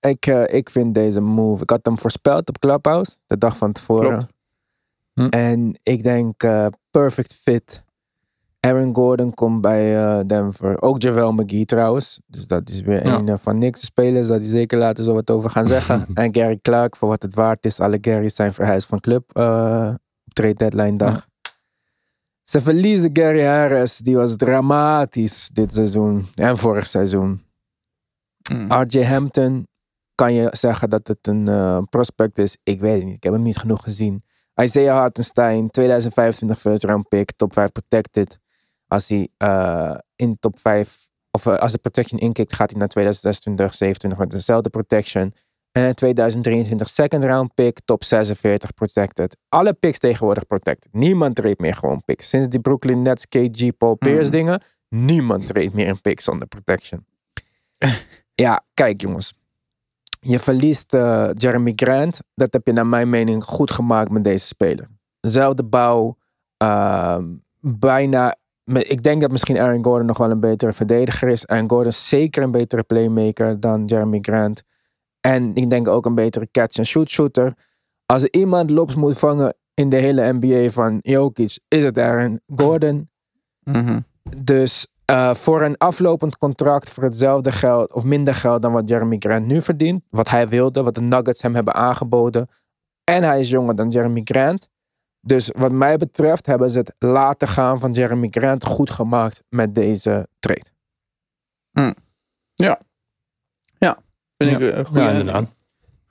Ik, eh, ik vind deze move. Ik had hem voorspeld op Clubhouse. De dag van tevoren. Hm. En ik denk eh, perfect fit. Aaron Gordon komt bij eh, Denver. Ook Javel McGee trouwens. Dus dat is weer Ja. een van niks spelers. Dat hij zeker later zo wat over gaan zeggen. en Gary Clark, voor wat het waard is. Alle Gary's zijn verhuisd van club op trade deadline dag. Ze verliezen Gary Harris. Die was dramatisch dit seizoen. En vorig seizoen. Mm. RJ Hampton kan je zeggen dat het een eh, prospect is. Ik weet het niet. Ik heb hem niet genoeg gezien. Isaiah Hartenstein, 2025 first round pick, top 5 protected. Als hij eh, in top 5, of eh, als de protection inkikt, gaat hij naar 2026, 27 met dezelfde protection. En 2023 second round pick, top 46 protected. Alle picks tegenwoordig protected. Niemand treedt meer gewoon picks. Sinds die Brooklyn Nets, KG, Paul Pierce Mhm. dingen, niemand treedt meer een pick zonder protection. ja, kijk jongens. Je verliest eh, Jeremy Grant. Dat heb je naar mijn mening goed gemaakt met deze speler. Zelfde bouw. ehm, bijna. Ik denk dat misschien Aaron Gordon nog wel een betere verdediger is. Aaron Gordon is zeker een betere playmaker dan Jeremy Grant. En ik denk ook een betere catch-and-shoot shooter. Als er iemand lobs moet vangen in de hele NBA van Jokic, is het Aaron Gordon. Mhm. Dus Eh, voor een aflopend contract voor hetzelfde geld of minder geld dan wat Jeremy Grant nu verdient. Wat hij wilde, wat de Nuggets hem hebben aangeboden. En hij is jonger dan Jeremy Grant. Dus wat mij betreft hebben ze het laten gaan van Jeremy Grant goed gemaakt met deze trade. Vind Ja. ik een goede Ja, inderdaad.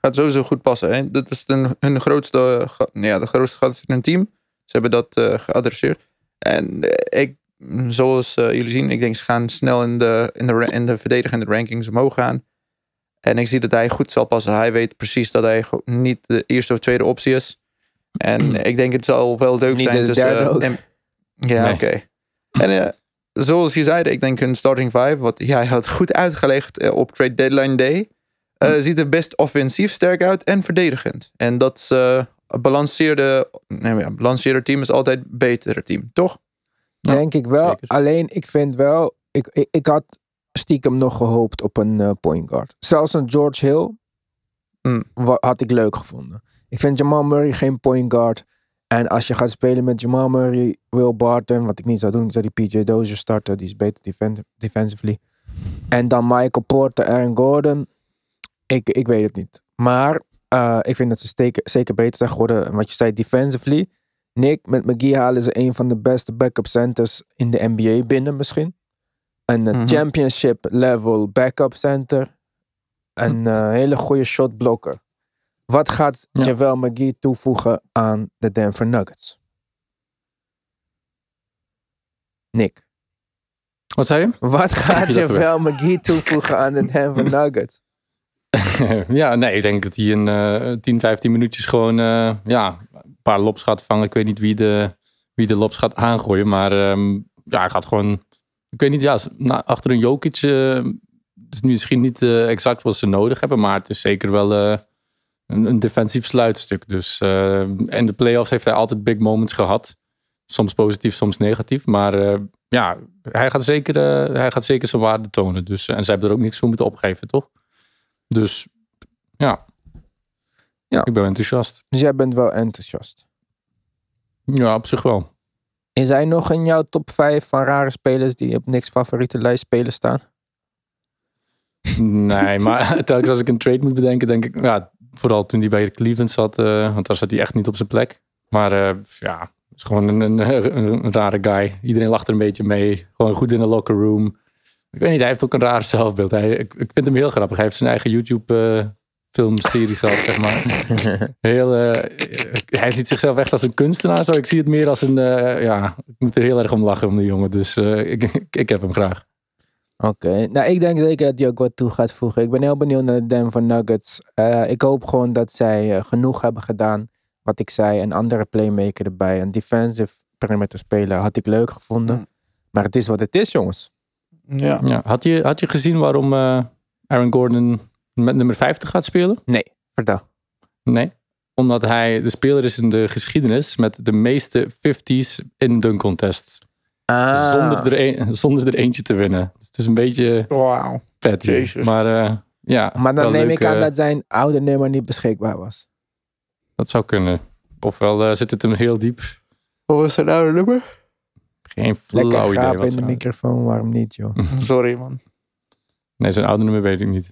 Gaat sowieso goed passen. Hè? Dat is hun, hun grootste, ja, de grootste gat in hun team. Ze hebben dat eh, geadresseerd. En eh, ik, zoals eh, jullie zien, ik denk ze gaan snel in de, in de, in de verdedigende rankings omhoog gaan. En ik zie dat hij goed zal passen. Hij weet precies dat hij niet de eerste of tweede optie is. En ik denk het zal wel leuk Niet zijn de tussen... derde ook. en- ja, Nee. oké. En zoals je zei, ik denk hun starting five, wat jij had goed uitgelegd op trade deadline day, eh, ziet er best offensief sterk uit en verdedigend. En dat is, een balanceerde, nee, ja, balanceerde team is altijd een betere team, toch? Ja, Denk ik wel. zeker. Alleen ik vind wel, ik, ik, ik had stiekem nog gehoopt op een eh, point guard. Zelfs een George Hill Hmm. had ik leuk gevonden. Ik vind Jamal Murray geen point guard. En als je gaat spelen met Jamal Murray, Will Barton, wat ik niet zou doen, ik zou die PJ Dozier starten, die is beter defen- defensively. En dan Michael Porter, Aaron Gordon. Ik, ik weet het niet. Maar eh, ik vind dat ze steken, zeker beter zijn geworden. En wat je zei, defensively. Nick, met McGee halen ze een van de beste backup centers in de NBA binnen misschien. Een eh, Mhm. championship level backup center. Een eh, hele goede shotblokker. Wat gaat Ja. Javel McGee toevoegen aan de Denver Nuggets? Nick, Wat zei je? wat gaat Javel McGee toevoegen aan de Denver Nuggets? ja, nee, ik denk dat hij in eh 10, 15 minuutjes gewoon eh, ja, een paar lobs gaat vangen. Ik weet niet wie de, wie de lobs gaat aangooien, maar ehm, ja, hij gaat gewoon... Ik weet niet, ja, achter een Jokic eh, is nu misschien niet eh, exact wat ze nodig hebben, maar het is zeker wel een, een defensief sluitstuk. Dus, en de playoffs heeft hij altijd big moments gehad. Soms positief, soms negatief. Maar ja, hij gaat, zeker, hij gaat zeker zijn waarde tonen. Dus, en zij hebben er ook niks voor moeten opgeven, toch? Dus ja. Ja. Ik ben enthousiast. Dus jij bent wel enthousiast. Ja, op zich wel. Is hij nog in jouw top 5 van rare spelers die op niks favoriete lijst spelen staan? Nee, maar telkens als ik een trade moet bedenken, denk ik, ja, vooral toen hij bij de Cleveland zat, eh, want daar zat hij echt niet op zijn plek. Maar eh, ja, het is gewoon een, een, een rare guy. Iedereen lacht er een beetje mee. Gewoon goed in de locker room. Ik weet niet, hij heeft ook een raar zelfbeeld. Hij, ik, ik vind hem heel grappig. Hij heeft zijn eigen YouTube eh, filmserie gehad, zeg maar. Heel, eh, hij ziet zichzelf echt als een kunstenaar. Zo. Ik zie het meer als een, eh, ja, ik moet er heel erg om lachen om de jongen. Dus ik, ik, heb hem graag. Oké, nou ik denk zeker dat hij ook wat toe gaat voegen. Ik ben heel benieuwd naar de Denver Nuggets. Ik hoop gewoon dat zij genoeg hebben gedaan. Wat ik zei, een andere playmaker erbij. Een defensive perimeter speler had ik leuk gevonden. Maar het is wat het is, jongens. Ja. Ja. Had, je, had je gezien waarom eh, Aaron Gordon met nummer 50 gaat spelen? Nee, vertel. Nee. Omdat hij de speler is in de geschiedenis met de meeste 50s in dunk contests. Ah, Zonder, er een- zonder er eentje te winnen. Dus het is een beetje petty. Jezus. Maar eh, ja. maar dan neem leuk, ik aan dat zijn oude nummer niet beschikbaar was. Dat zou kunnen. Ofwel eh, zit het hem heel diep. Wat was zijn oude nummer? Geen Lekker flauw idee. Wat in de microfoon, waarom niet, joh? Sorry, man. nee, zijn oude nummer weet ik niet.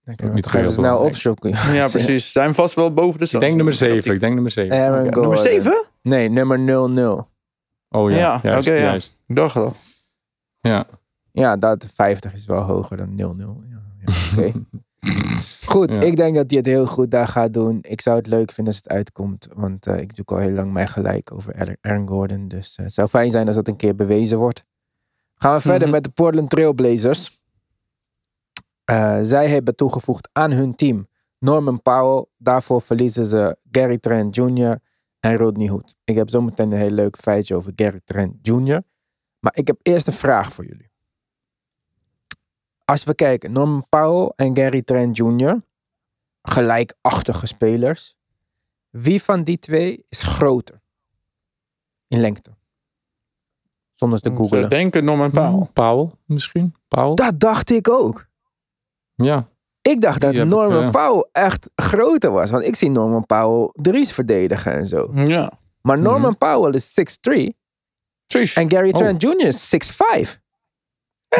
Lekker, niet ga je snel opzoeken. Ja, precies. Zijn vast wel boven de Ik denk nummer 7. Ik denk nummer 7. Aaron Oké, Nummer Gordon. 7? Nee, nummer 00. Oh ja, Ja, oké, ja. juist. Ik dacht al. Ja. Ja, dat 50 is wel hoger dan 0-0. Ja, ja, oké. Goed, Ja. ik denk dat hij het heel goed daar gaat doen. Ik zou het leuk vinden als het uitkomt. Want eh, ik zoek al heel lang mijn gelijk over Aaron- Aaron Gordon. Dus eh, het zou fijn zijn als dat een keer bewezen wordt. Gaan we verder Mhm. met de Portland Trailblazers. Eh, zij hebben toegevoegd aan hun team Norman Powell. Daarvoor verliezen ze Gary Trent Jr. en Rodney Hood. Ik heb zometeen een heel leuk feitje over Gary Trent Jr. Maar ik heb eerst een vraag voor jullie. Als we kijken, Norman Powell en Gary Trent Jr. Gelijkachtige spelers. Wie van die twee is groter? In lengte. Zonder te Ze googlen. denken Norman Powell. Powell misschien? Powell? Dat dacht ik ook. Ja. Ik dacht dat ik, Norman eh, Powell echt groter was. Want ik zie Norman Powell drie's verdedigen en zo. Ja. Maar Norman Mhm. Powell is 6'3. Precies. En Gary Oh. Trent Jr. is 6'5.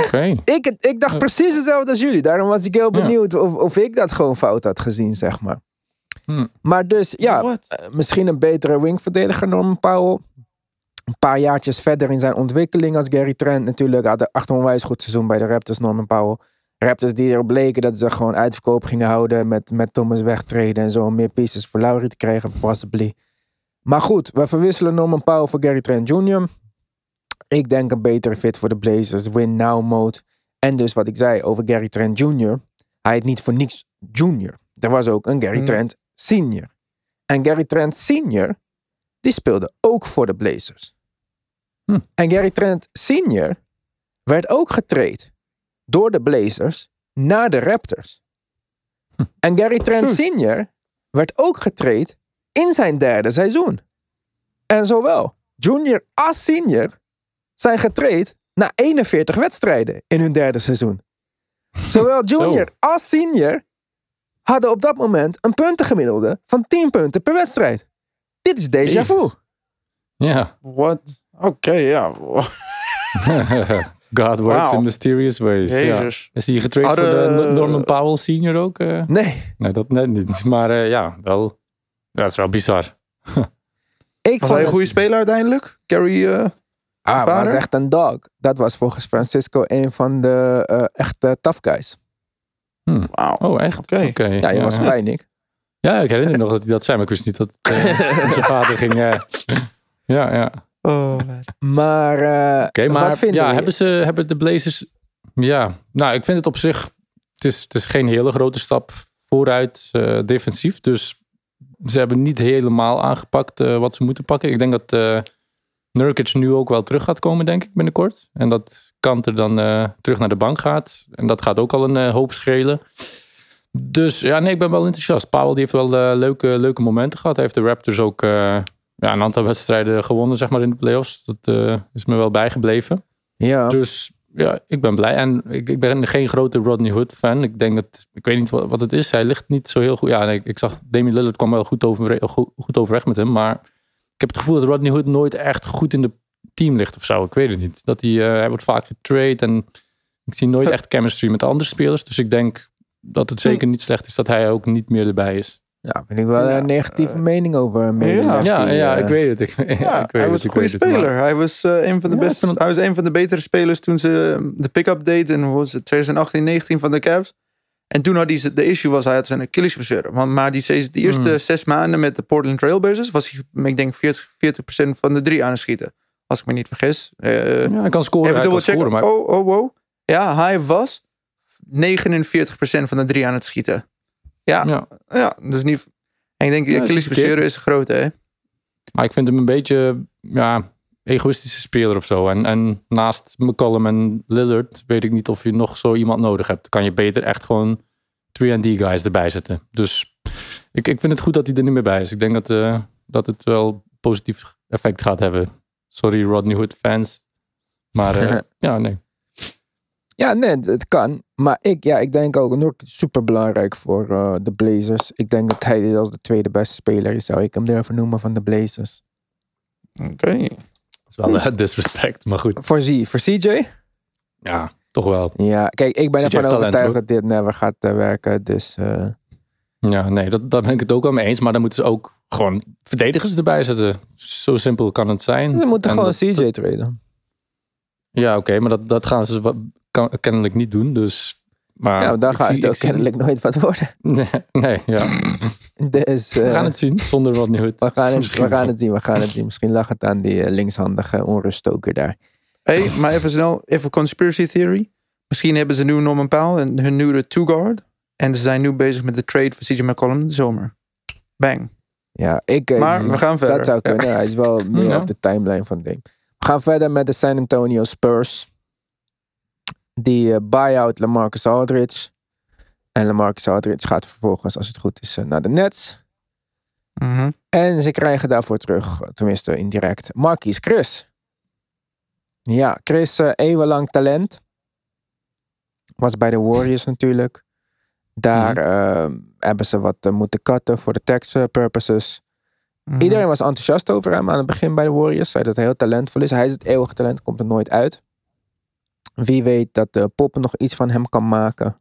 Oké. Ik, ik dacht precies hetzelfde als jullie. Daarom was ik heel Ja. benieuwd of, of ik dat gewoon fout had gezien, zeg maar. Hmm. Maar dus, ja, What? eh, misschien een betere wingverdediger Norman Powell. Een paar jaartjes verder in zijn ontwikkeling als Gary Trent natuurlijk. Had een echt onwijs goed seizoen bij de Raptors, Norman Powell. Raptors die erop bleken dat ze gewoon uitverkoop gingen houden met, met Thomas wegtreden en zo. Om meer pieces voor Lowry te krijgen, possibly. Maar goed, we verwisselen Norman Powell voor Gary Trent Jr. Ik denk een betere fit voor de Blazers. Win now mode. En dus wat ik zei over Gary Trent Jr. Hij heet niet voor niks Jr. Er was ook een Gary Hmm. Trent Senior. En Gary Trent Senior, die speelde ook voor de Blazers. Hm. En Gary Trent Senior werd ook getraind door de Blazers naar de Raptors. En Gary Trent. Senior werd ook getraind in zijn derde seizoen. En zowel Junior als Senior zijn getraind na 41 wedstrijden in hun derde seizoen. Zowel Junior als Senior hadden op dat moment een puntengemiddelde van 10 punten per wedstrijd. Dit is déjà vu. Ja. What? Oké, ja. God works in mysterious ways. Ja. Is hij getraind voor de Norman Powell senior ook? eh? Nee, Nee, dat net niet. Maar eh, ja, wel. Dat is wel bizar. ik Was vond hij een het- goede speler uiteindelijk? Gary, eh, Ah, vader? was echt een dog. Dat was volgens Francisco een van de eh, echte tough guys. wauw. Oh, echt? Oké. Ja, je was erbij, Nick. Ja, ik herinner me nog dat hij dat zei, maar ik wist niet dat het, eh, onze vader ging. eh, ja, ja. Oh, Maar, eh Oké, maar wat vinden ja, we? hebben, ze, hebben de Blazers... Ja, nou, ik vind het op zich... Het is, het is geen hele grote stap vooruit eh, defensief. Dus ze hebben niet helemaal aangepakt eh, wat ze moeten pakken. Ik denk dat eh Nurkic nu ook wel terug gaat komen, denk ik, binnenkort. En dat Kanter dan eh, terug naar de bank gaat. En dat gaat ook al een eh, hoop schelen. Dus ja, nee, ik ben wel enthousiast. Powell die heeft wel eh, leuke, leuke momenten gehad. Hij heeft de Raptors ook ja, een aantal wedstrijden gewonnen, zeg maar, in de playoffs. Dat is me wel bijgebleven. Ja, Dus ja, ik ben blij. En ik, ik ben geen grote Rodney Hood fan. Ik denk dat, ik weet niet wat, wat het is. Hij ligt niet zo heel goed. Ja, nee, ik zag Damian Lillard kwam wel goed, over, goed, goed overweg met hem. Maar ik heb het gevoel dat Rodney Hood nooit echt goed in de team ligt of zo. Ik weet het niet. Dat hij, eh, hij wordt vaak getrade en ik zie nooit echt chemistry met andere spelers. Dus ik denk dat het zeker niet slecht is dat hij ook niet meer erbij is. ja, vind ik wel Ja, een negatieve mening over ja. medelijf Ja, die, ja, eh, ik weet het. Ik, ik Ja, weet hij het, was een ik goede weet het, maar- speler. Hij was eh, een van de ik het- Hij was een van de betere spelers toen ze de pick-up deed in wat was het, 2018, 19 van de Cavs. En toen had hij de issue was hij had zijn Achilles blessure. Want maar die, die eerste Hmm. zes maanden met de Portland Trailblazers was hij, ik denk 40, 40% van de drie aan het schieten. Als ik me niet vergis. Eh, Ja, hij kan scoren. even dubbel checken. maar Oh, oh, oh. Ja, hij was 49% van de drie aan het schieten. Ja, ja. ja. dus niet. En ik denk, de Ja, is Achilles niet verkeerd. blessure is groot, hè? Maar ik vind hem een beetje ja, egoïstische speler of zo. En, en naast McCollum en Lillard weet ik niet of je nog zo iemand nodig hebt. Kan je beter echt gewoon 3D guys erbij zetten. Dus ik, ik vind het goed dat hij er niet meer bij is. Ik denk dat, eh, dat het wel positief effect gaat hebben. Sorry Rodney Hood fans. Maar eh, ja, nee. Ja, nee, het- kan. Maar ik, ja, ik denk ook nog super belangrijk voor eh, de Blazers. Ik denk dat hij als de tweede beste speler is, zou ik hem durven noemen van de Blazers. Oké. Wel eh, disrespect, maar goed. Voor, Z, voor CJ? Ja, toch wel. Ja, kijk, ik ben CJ ervan talent, overtuigd hoor. dat dit never gaat eh, werken. Dus eh, Ja, nee, dat, daar ben ik het ook wel mee eens. Maar dan moeten ze ook gewoon verdedigers erbij zetten. Zo simpel kan het zijn. ze moeten En gewoon dat- CJ treden. Ja, oké, maar dat, dat gaan ze kan, kennelijk niet doen. Dus, maar ja, daar het ik ook zie- kennelijk nooit wat worden. Nee, nee ja. Dus, we eh, gaan het zien zonder Rodney Hood. we, gaan het, we gaan het zien, we gaan het zien. Misschien lag het aan die eh, linkshandige onruststoker daar. Hey, maar even snel, even conspiracy theory. Misschien hebben ze nu Norman Powell en hun nieuwe two-guard. En ze zijn nu bezig met de trade van CJ McCollum in de zomer. Bang. Ja, ik, eh, Maar we gaan verder. Dat zou kunnen. Hij is wel meer Ja. op de timeline van het ding. We gaan verder met de San Antonio Spurs. Die eh, buy-out Lamarcus Aldridge. En Lamarcus Aldridge gaat vervolgens, als het goed is, eh, naar de Nets. Mhm. En ze krijgen daarvoor terug, eh, tenminste indirect, Marquis Chris. Ja, Chris, eh, eeuwenlang talent. Was bij de Warriors natuurlijk. Daar eh, hebben ze wat moeten cutten voor de tax purposes. Mhm. Iedereen was enthousiast over hem aan het begin bij de Warriors. Zei dat hij heel talentvol is. Hij is het eeuwige talent, komt er nooit uit. Wie weet dat de Poppen nog iets van hem kan maken.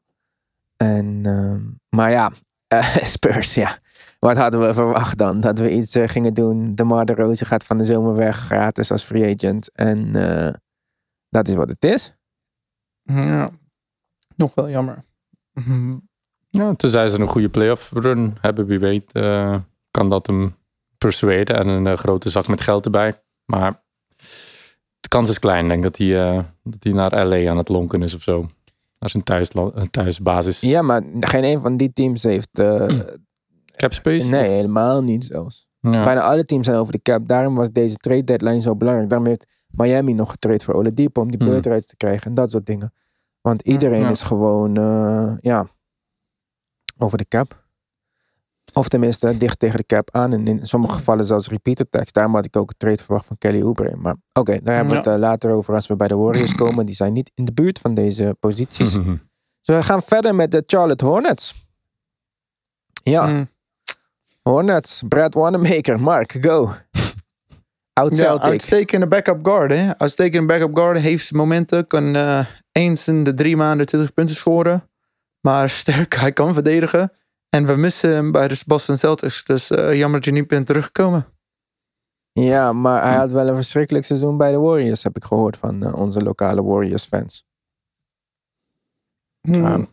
En, ehm, maar ja, eh, Spurs, ja. Wat hadden we verwacht dan? Dat we iets eh, gingen doen. De Mar de Roze gaat van de zomer weg, gratis als free agent. En eh, dat is wat het is. Ja, nog wel jammer. Ja, tenzij ze een goede playoff run hebben, wie weet, eh, kan dat hem persuaden en een grote zak met geld erbij. Maar de kans is klein, ik denk dat hij, eh, dat hij naar LA aan het lonken is of zo. Naar zijn thuisla- eh, thuisbasis. Ja, maar geen een van die teams heeft... eh, Cap space? nee, helemaal niet zelfs. Ja. Bijna alle teams zijn over de cap. Daarom was deze trade deadline zo belangrijk. Daarom heeft Miami nog getraind voor Oladipo om die Hmm. beurtreis te krijgen en dat soort dingen. Want iedereen Ja. is gewoon, eh, ja, over de cap. Of tenminste dicht tegen de cap aan. En in sommige gevallen zelfs repeater tax. Daarom had ik ook een trade verwacht van Kelly Oubre. Maar oké, daar hebben we het eh, later over als we bij de Warriors komen. Die zijn niet in de buurt van deze posities. Dus we gaan verder met de Charlotte Hornets. Ja, Mm. Hornets, Brad Wanamaker, Mark, go. Oud Ja, uitstekende backup guard. Hè? Uitstekende backup guard heeft momenten. Kan eh, eens in de drie maanden 20 punten scoren. Maar sterk, hij kan verdedigen. En we missen hem bij de Boston Celtics. Dus eh, jammer dat je niet bent teruggekomen. Ja, maar hij had wel een verschrikkelijk seizoen bij de Warriors, heb ik gehoord van eh, onze lokale Warriors fans. Hmm. Ja.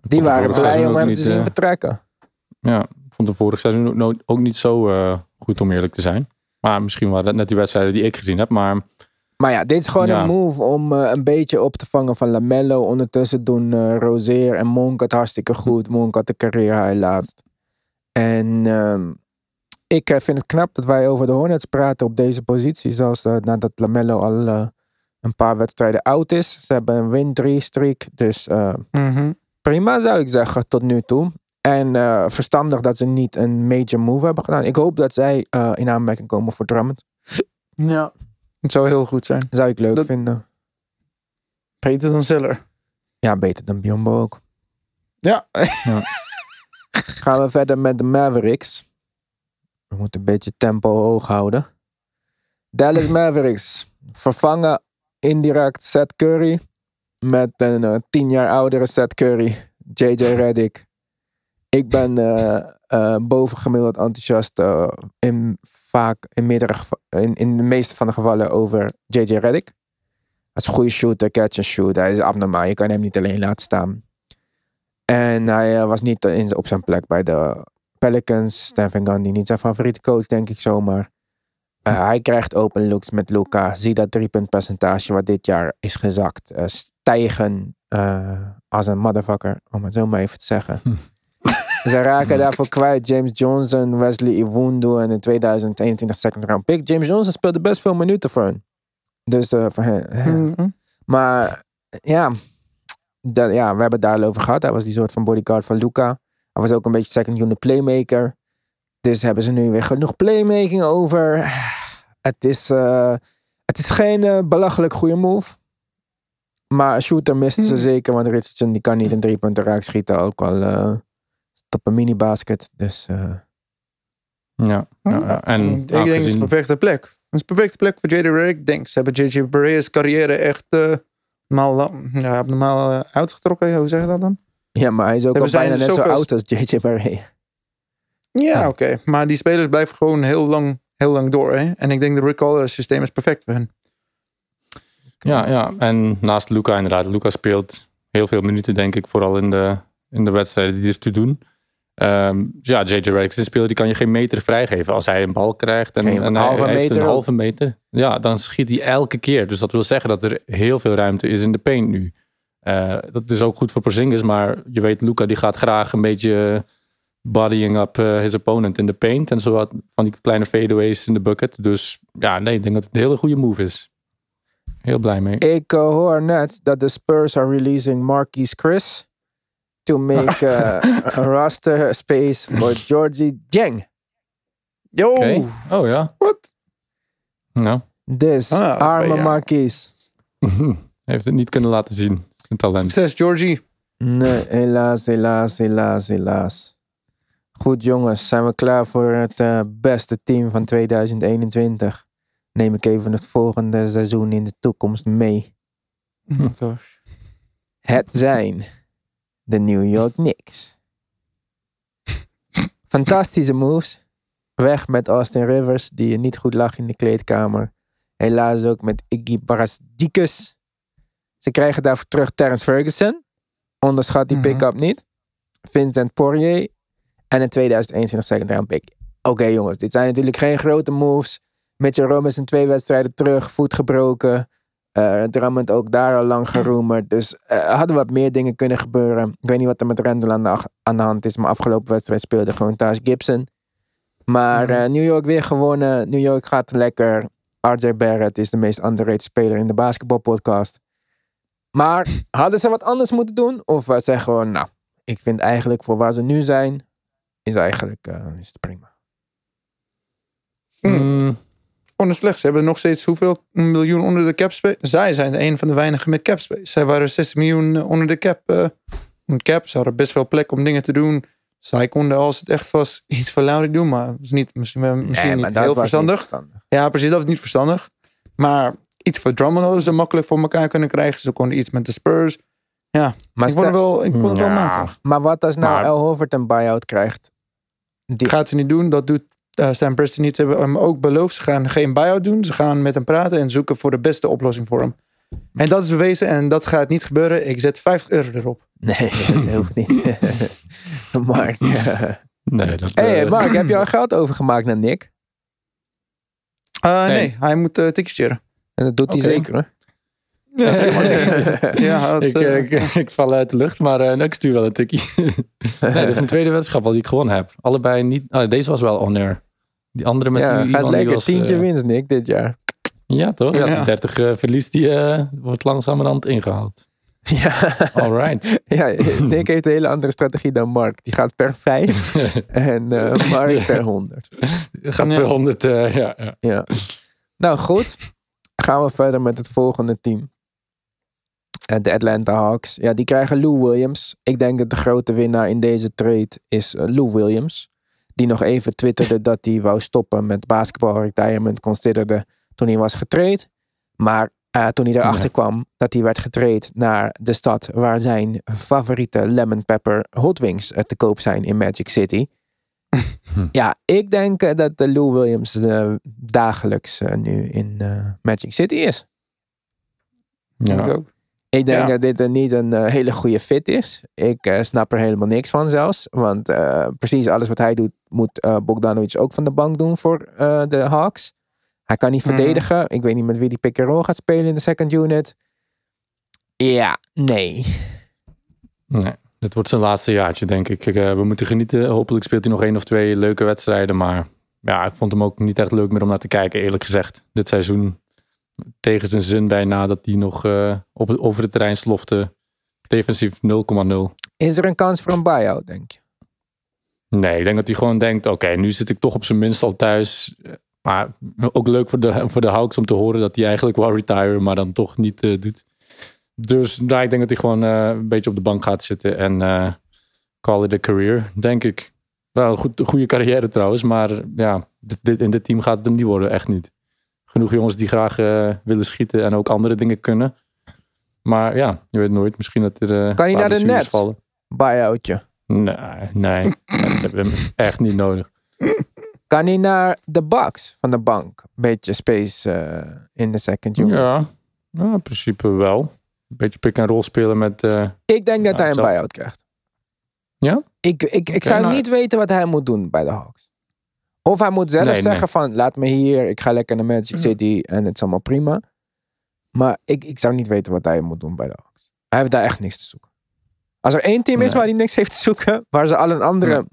Die waren blij om hem niet, te zien eh, vertrekken. Ja, ik vond de vorig seizoen ook, nooit- ook niet zo eh, goed om eerlijk te zijn. Maar misschien waren dat net die wedstrijden die ik gezien heb. Maar Maar ja, dit is gewoon Ja. een move om eh, een beetje op te vangen van Lamello. Ondertussen doen Rozier en Monk het hartstikke goed. Monk had de carrière hij laatst. En ehm, ik eh, vind het knap dat wij over de Hornets praten op deze positie. Zelfs nadat Lamello al eh, een paar wedstrijden oud is. Ze hebben een win-3 streak. Dus eh, Mhm. prima zou ik zeggen tot nu toe. En eh, verstandig dat ze niet een major move hebben gedaan. Ik hoop dat zij eh, in aanmerking komen voor Drummond. Ja. Het zou heel goed zijn. Zou ik leuk Dat- vinden. Beter dan Zeller. Ja, beter dan Biombo ook. Ja. Gaan we verder met de Mavericks. We moeten een beetje tempo hoog houden. Dallas Mavericks vervangen indirect Seth Curry met een eh, tien jaar oudere Seth Curry, JJ Redick. Ik ben eh eh, bovengemiddeld enthousiast in, vaak in, meerdere in, in de meeste van de gevallen over JJ Redick. Hij is een goede shooter, catch and shoot. Hij is abnormaal. Je kan hem niet alleen laten staan. En hij eh, was niet in, op zijn plek bij de Pelicans. Van Gundy niet zijn favoriete coach, denk ik zomaar. Eh, hij krijgt open looks met Luca. Zie dat driepuntpercentage wat dit jaar is gezakt. eh, stijgen als een motherfucker, om het zo maar even te zeggen. Ze raken daarvoor kwijt James Johnson, Wesley Iwundu en een 2021 second round pick. James Johnson speelde best veel minuten voor hen. Dus eh, voor hen. Mhm. Maar ja, dat, ja, we hebben het daar al over gehad. Hij was die soort van bodyguard van Luca. Hij was ook een beetje second unit playmaker. Dus hebben ze nu weer genoeg playmaking over. Het is, eh, het is geen eh, belachelijk goede move. Maar shooter misten ze Hmm. zeker. Want Richardson die kan niet een drie punten raak schieten. Ook al op een mini-basket. Dus eh, ja, ja, ja. en ik denk het is een perfecte plek. Het is een perfecte plek voor JD Redick. Ik denk, ze hebben JJ Barea's carrière echt eh normaal, ja, eh, uitgetrokken. Hoe zeg je dat dan? ja, maar hij is ook al bijna net zo oud als JJ Barea. Ja, oké. Maar die spelers blijven gewoon heel lang, heel lang door. Hè? En ik denk de Rick Collar systeem is perfect voor hen. Ja, ja, en naast Luca inderdaad. Luca speelt heel veel minuten, denk ik, vooral in de, in de wedstrijden die ertoe doen. Ehm, ja, JJ Redick is een speler die kan je geen meter vrijgeven. Als hij een bal krijgt en, Geen en hij, halve hij heeft meter een ook. halve meter, ja, dan schiet hij elke keer. Dus dat wil zeggen dat er heel veel ruimte is in de paint nu. Eh, dat is ook goed voor Porzingis, maar je weet, Luca die gaat graag een beetje bodying up eh, his opponent in de paint. En zo wat van die kleine fadeaways in de bucket. Dus ja, nee, ik denk dat het een hele goede move is. Heel blij mee. Ik eh, hoor net dat de Spurs are releasing Marquise Chris to make a roster space for Georgie Jeng. Yo. Oh ja. wat? Nou, Dus Ah, arme ja. Hij heeft het niet kunnen laten zien. Zijn talent. Succes, Georgie. Nee, helaas, helaas, helaas, helaas. Goed jongens, zijn we klaar voor het eh, beste team van 2021? Neem ik even het volgende seizoen in de toekomst mee. Oh gosh. Het zijn de New York Knicks. Fantastische moves. Weg met Austin Rivers, die niet goed lag in de kleedkamer. Helaas ook met Iggy Barasdikus. Ze krijgen daarvoor terug Terrence Ferguson. Onderschat die Mhm. pick-up niet. Vincent Poirier. En een 2021 second round pick. Oké jongens, dit zijn natuurlijk geen grote moves. Mitchell Robinson twee wedstrijden terug, voet gebroken. Eh Drummond ook daar al lang geroemerd. Dus eh, er hadden wat meer dingen kunnen gebeuren. Ik weet niet wat er met Randall aan de, ach- aan de hand is. Maar afgelopen wedstrijd speelde gewoon Taj Gibson. Maar eh, New York weer gewonnen. New York gaat lekker. RJ Barrett is de meest underrated speler in de basketbalpodcast. Maar hadden ze wat anders moeten doen? Of was ze gewoon, nou, ik vind eigenlijk voor waar ze nu zijn, is eigenlijk eh, is het prima. Mm, Het slecht. Ze hebben nog steeds hoeveel miljoen onder de cap space? Zij zijn een van de weinigen met cap space. Zij waren 60 miljoen eh, onder de cap. onder cap. Ze hadden best veel plek om dingen te doen. Zij konden als het echt was iets voor Lowry doen. Maar was niet, misschien, wel- misschien Nee, maar niet heel niet verstandig. Ja, precies. Dat was niet verstandig. Maar iets voor Drummond hadden ze makkelijk voor elkaar kunnen krijgen. Ze konden iets met de Spurs. Ja, Maar, ik vond het wel, ik vond het wel matig. maar wat als nou Maar- El Horford een buyout krijgt? Die, Gaat ze niet doen. Dat doet uh, Sam Preston niet. Hebben hem ook beloofd. Ze gaan geen buyout doen. Ze gaan met hem praten en zoeken voor de beste oplossing voor hem. En dat is bewezen en dat gaat niet gebeuren. Ik zet 50 euro erop. Nee, dat hoeft niet. Mark. eh. nee, dat... hey, eh, Mark, heb je al geld overgemaakt naar Nick? Uh, nee. Nee. hij moet uh, sharen. En dat doet hij zeker, hoor. Ja, het, ik, eh, eh, ik, ik val uit de lucht, maar eh, ik stuur wel een tikkie. nee, dit is mijn tweede wedstrijd al die ik gewonnen heb. Allebei niet. ah, deze was wel on-air. Die andere met ja, die, gaat lekker. was, Tientje winst, Nick, dit jaar. Ja, toch? Ja, Ja. die 30 eh, verlies die wordt langzamerhand ingehaald. Ja. Alright. ja, Nick heeft een hele andere strategie dan Mark. Die gaat per 5 en eh, Mark per 100. Gaat Ja. per 100. eh, ja, ja. Ja. Nou goed, gaan we verder met het volgende team. Eh, De Atlanta Hawks. Ja, die krijgen Lou Williams. Ik denk dat de grote winnaar in deze trade is eh, Lou Williams. Die nog even twitterde dat hij wou stoppen met basketbal retirement considerde toen hij was getraind. Maar eh, toen hij erachter Ja. kwam dat hij werd getraind naar de stad waar zijn favoriete lemon pepper hot wings te koop zijn in Magic City. Ja, ik denk dat de Lou Williams eh, dagelijks nu in Magic City is. Ja. ik ook. Ik denk Ja. dat dit er niet een eh, hele goede fit is. Ik eh, snap er helemaal niks van zelfs. Want eh, precies alles wat hij doet, moet eh Bogdanovic ook van de bank doen voor eh, de Hawks. Hij kan niet Mhm. verdedigen. Ik weet niet met wie die pick and roll gaat spelen in de second unit. Ja, nee. Nee, dit wordt zijn laatste jaartje, denk ik. Ik, we moeten genieten. Hopelijk speelt hij nog één of twee leuke wedstrijden. Maar ja, ik vond hem ook niet echt leuk meer om naar te kijken, eerlijk gezegd. Dit seizoen tegen zijn zin bijna dat hij nog eh, op, het- over het terrein slofte. Defensief 0,0. Is er een kans voor een buyout, denk je? Nee, ik denk dat hij gewoon denkt: oké, nu zit ik toch op zijn minst al thuis. Maar ook leuk voor de, voor de Hawks om te horen dat hij eigenlijk wou retiren, maar dan toch niet eh, doet. Dus daar, ik denk dat hij gewoon eh, een beetje op de bank gaat zitten en call it a career, denk ik. Wel een goed, goede carrière trouwens, maar ja, dit, dit- in dit team gaat het hem niet worden, echt niet. Genoeg jongens die graag eh, willen schieten en ook andere dingen kunnen. Maar ja, je weet nooit. Misschien dat er. eh, Kan hij naar de Nets? vallen. Buyoutje. Nee, nee. Ze hebben hem echt niet nodig. Kan hij naar de Bucks van de bank? Beetje space eh, in de second unit. Ja, nou, in principe wel. Beetje pick en roll spelen met. Ik denk dat hij een buyout krijgt. Ja? Ik, ik, ik zou nou- niet weten wat hij moet doen bij de Hawks. Of hij moet zelf Nee, nee. zeggen van, laat me hier, ik ga lekker naar Magic City en het is allemaal prima. Maar ik, ik zou niet weten wat hij moet doen bij de Hawks. Hij heeft daar echt niks te zoeken. Als er één team is Nee. waar hij niks heeft te zoeken, waar ze al een andere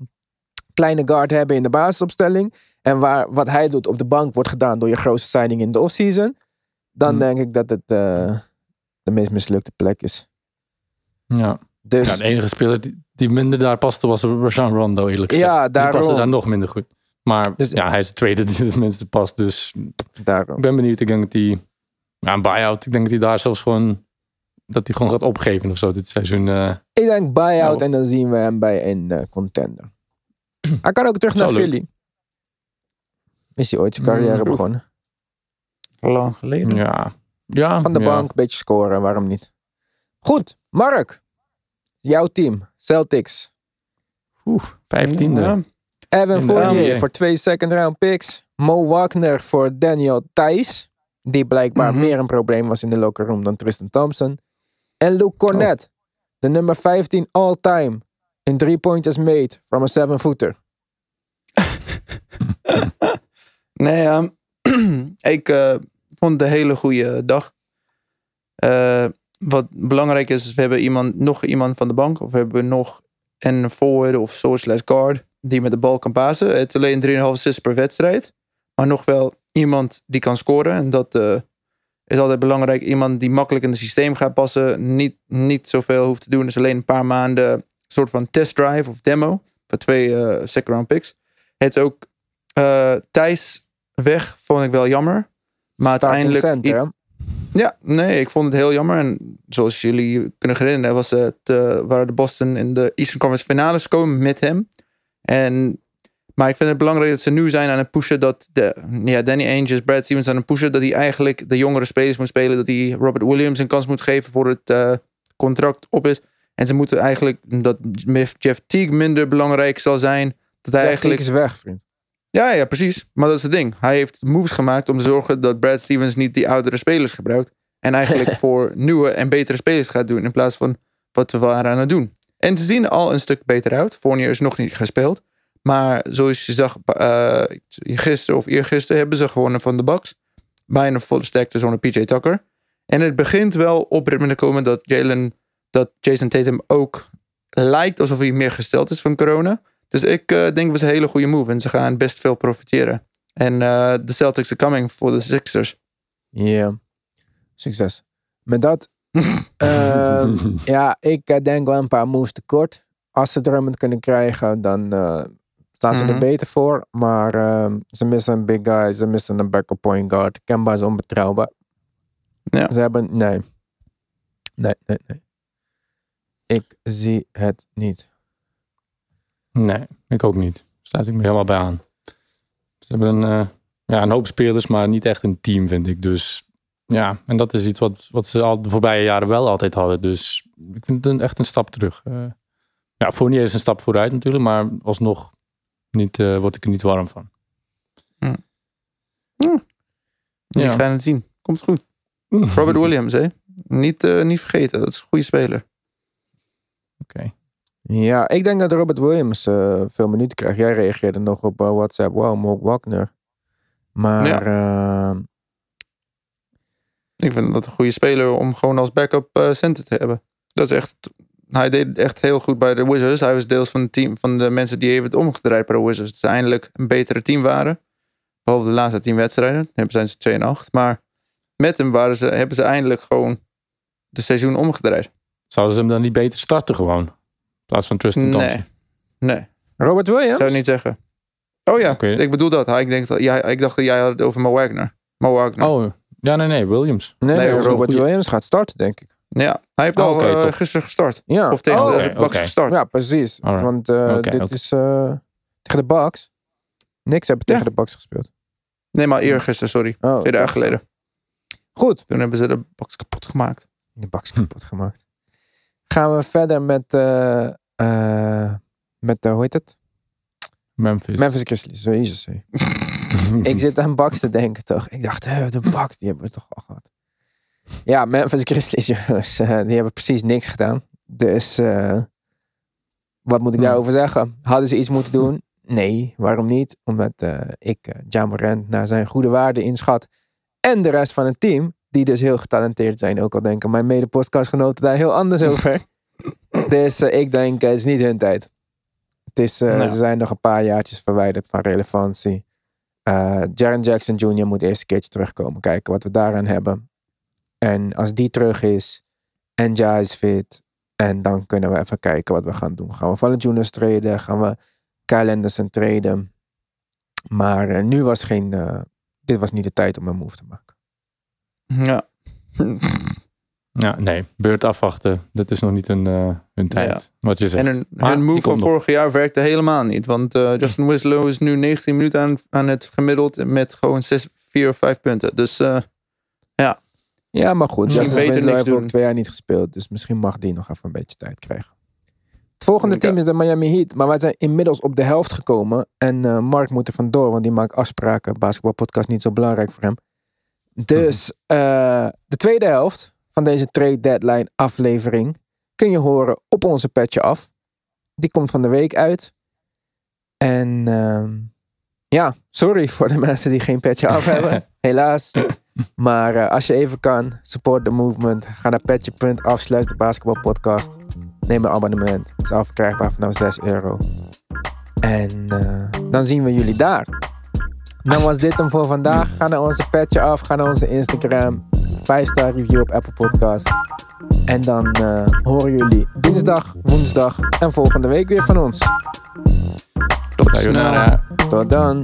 kleine guard hebben in de basisopstelling, en waar wat hij doet op de bank wordt gedaan door je grootste signing in de offseason, dan Hm. denk ik dat het eh, de meest mislukte plek is. ja. Dus ja, de enige speler die, die minder daar paste was Rajon Rondo, eerlijk gezegd. Ja, Die daarom. paste daar nog minder goed. Maar Dus- ja, hij is de tweede die het minste past. Dus daarom. ik ben benieuwd. Ik denk dat hij. Ja, een buyout. Ik denk dat hij daar zelfs gewoon. Dat hij gewoon gaat opgeven of zo dit seizoen. eh. Ik denk buyout Nou. en dan zien we hem bij een eh, contender. Hij kan ook terug naar Zou leuk. Philly. Is hij ooit zijn carrière Mm. begonnen? Lang geleden. Ja. ja Van de ja. bank, een beetje scoren, waarom niet? Goed, Mark. Jouw team, Celtics. Oeh, vijftiende. Ja. Evan de Fournier voor twee second round picks. Mo Wagner voor Daniel Thijs. Die blijkbaar Mhm. meer een probleem was in de locker room dan Tristan Thompson. En Luke Cornett. De nummer 15 all-time. In three pointers made from a seven footer. Nee, ehm, ik eh, vond het een hele goede dag. Eh, wat belangrijk is, is we hebben iemand, nog iemand van de bank. Of we hebben nog een forward of zo slash guard die met de bal kan pasen. Het alleen 3,5 assists per wedstrijd. Maar nog wel iemand die kan scoren. En dat eh, is altijd belangrijk. Iemand die makkelijk in het systeem gaat passen. Niet, niet zoveel hoeft te doen. Dus alleen een paar maanden een soort van test drive of demo. Voor twee eh, second round picks. Het is ook eh, Thijs weg, vond ik wel jammer. Maar uiteindelijk... center, hè? Ja, nee, ik vond het heel jammer. En zoals jullie kunnen herinneren, was het, eh, waren de Boston in de Eastern Conference finales komen met hem. En, maar ik vind het belangrijk dat ze nu zijn aan het pushen dat de, ja, Danny Ainge, Brad Stevens aan het pushen dat hij eigenlijk de jongere spelers moet spelen. Dat hij Robert Williams een kans moet geven voor het eh, contract op is. En ze moeten eigenlijk dat Jeff Teague minder belangrijk zal zijn. Dat hij Jeff eigenlijk Teague is weg, vriend. ja, ja, precies. Maar dat is het ding. Hij heeft moves gemaakt om te zorgen dat Brad Stevens niet die oudere spelers gebruikt. En eigenlijk voor nieuwe en betere spelers gaat doen. In plaats van wat we waren aan het doen. En ze zien al een stuk beter uit. Fournier is nog niet gespeeld. Maar zoals je zag, eh gisteren of eergisteren hebben ze gewonnen van de Bucks. Bijna volle sterkte zonder PJ Tucker. En het begint wel op te komen dat Jalen, dat Jason Tatum ook lijkt alsof hij meer gesteld is van corona. Dus ik eh, denk dat het een hele goede move. En ze gaan best veel profiteren. En eh, de Celtics are coming voor de Sixers. Ja. Succes. Met dat. Ehm, ja, ik eh, denk wel een paar moves tekort. Als ze Drummond kunnen krijgen, dan eh, staan ze Mhm. er beter voor. Maar ehm, ze missen een big guy, ze missen een backup point guard. Kemba is onbetrouwbaar. Ja. Ze hebben, nee. Nee, nee, nee. Ik zie het niet. Nee, ik ook niet. Sluit ik me helemaal bij aan. Ze hebben een, eh, ja, een hoop spelers, maar niet echt een team, vind ik. Dus ja, en dat is iets wat, wat ze al de voorbije jaren wel altijd hadden. Dus ik vind het een, echt een stap terug. Eh ja, Fournier is een stap vooruit natuurlijk, maar alsnog niet, eh, word ik er niet warm van. Die Ja. gaan het zien. Komt goed. Robert Williams, hè? Niet, eh, niet vergeten. Dat is een goede speler. Oké. Ja, ik denk dat Robert Williams eh, veel minuten krijgt. Jij reageerde nog op WhatsApp. Wow, Mo Wagner. Maar Ja. Ik vind dat een goede speler om gewoon als backup eh, center te hebben. Dat is echt. Hij deed het echt heel goed bij de Wizards. Hij was deels van het team van de mensen die hebben het omgedraaid bij de Wizards. Dat ze eindelijk een betere team waren. Behalve de laatste tien wedstrijden. Dan zijn ze 2 en 8. Maar met hem waren ze, hebben ze eindelijk gewoon de seizoen omgedraaid. Zouden ze hem dan niet beter starten gewoon? In plaats van Tristan Thompson? Nee. Nee. Robert Williams? Zou ik niet zeggen. Oh ja, Oké. ik bedoel dat. Ik, denk dat ja, ik dacht dat jij had het over Mo Wagner. Mo Wagner. Oh, ja, nee, nee, Williams. Nee, Nee, Robert goeie. Williams gaat starten, denk ik. Ja, hij heeft Oh, al oké, eh, gisteren gestart. Ja. Of tegen Oh, de Bucks gestart. Ja, precies. Alright. Want eh, dit is eh, tegen de Bucks. Niks hebben Ja. tegen de Bucks gespeeld. Nee, maar eergisteren, sorry. Oh, Twee dagen geleden. Goed. Toen hebben ze de Bucks kapot gemaakt. De Bucks kapot gemaakt. Gaan we verder met, eh eh met hoe heet het? Memphis. Memphis Grizzlies. Zo is het. ik zit aan Bucks te denken toch. Ik dacht, hè, de Bucks, die hebben we toch al gehad. Ja, Memphis Grizzlies, jongens. eh, die hebben precies niks gedaan. Dus, eh, wat moet ik Hmm. daarover zeggen? Hadden ze iets moeten doen? Nee, waarom niet? Omdat eh, ik uh, Jamorant naar zijn goede waarde inschat. En de rest van het team, die dus heel getalenteerd zijn. Ook al denken mijn mede-podcastgenoten daar heel anders over. dus ik denk, het is niet hun tijd. Het is, Nou. Ze zijn nog een paar jaartjes verwijderd van relevantie. Eh Jaren Jackson Jr. moet eerst een keertje terugkomen. Kijken wat we daaraan hebben. En als die terug is en Ja is fit. En dan kunnen we even kijken wat we gaan doen. Gaan we Valanciunas treden? Gaan we Kyle Anderson treden? Maar eh, nu was geen... eh, dit was niet de tijd om een move te maken. Ja. Ja, nee. Beurt afwachten. Dat is nog niet hun, eh, hun tijd. Wat je zegt. En hun, Maar hun move van nog. vorig jaar werkte helemaal niet. Want eh, Justin Winslow is nu 19 minuten aan, aan het gemiddeld met gewoon 6, 4 of 5 punten. Dus eh, Ja, maar goed. Misschien Justin beter Winslow niks heeft ook twee jaar niet gespeeld. Dus misschien mag die nog even een beetje tijd krijgen. Het volgende Ja. team is de Miami Heat. Maar wij zijn inmiddels op de helft gekomen. En eh, Mark moet er vandoor, want die maakt afspraken. Basketbalpodcast niet zo belangrijk voor hem. Dus eh, de tweede helft van deze trade deadline aflevering kun je horen op onze petje af. Die komt van de week uit. En ehm, ja, sorry voor de mensen die geen petje af hebben. Helaas. Maar eh, als je even kan, support the movement. Ga naar petje.af slash de basketbalpodcast. Neem een abonnement. Het is al verkrijgbaar vanaf 6 euro. En eh, dan zien we jullie daar. Nou, dan was dit hem voor vandaag. Ga naar onze patje af. Ga naar onze Instagram. 5-star review op Apple Podcast. En dan eh, horen jullie dinsdag, woensdag en volgende week weer van ons. Tot dan. Tot dan.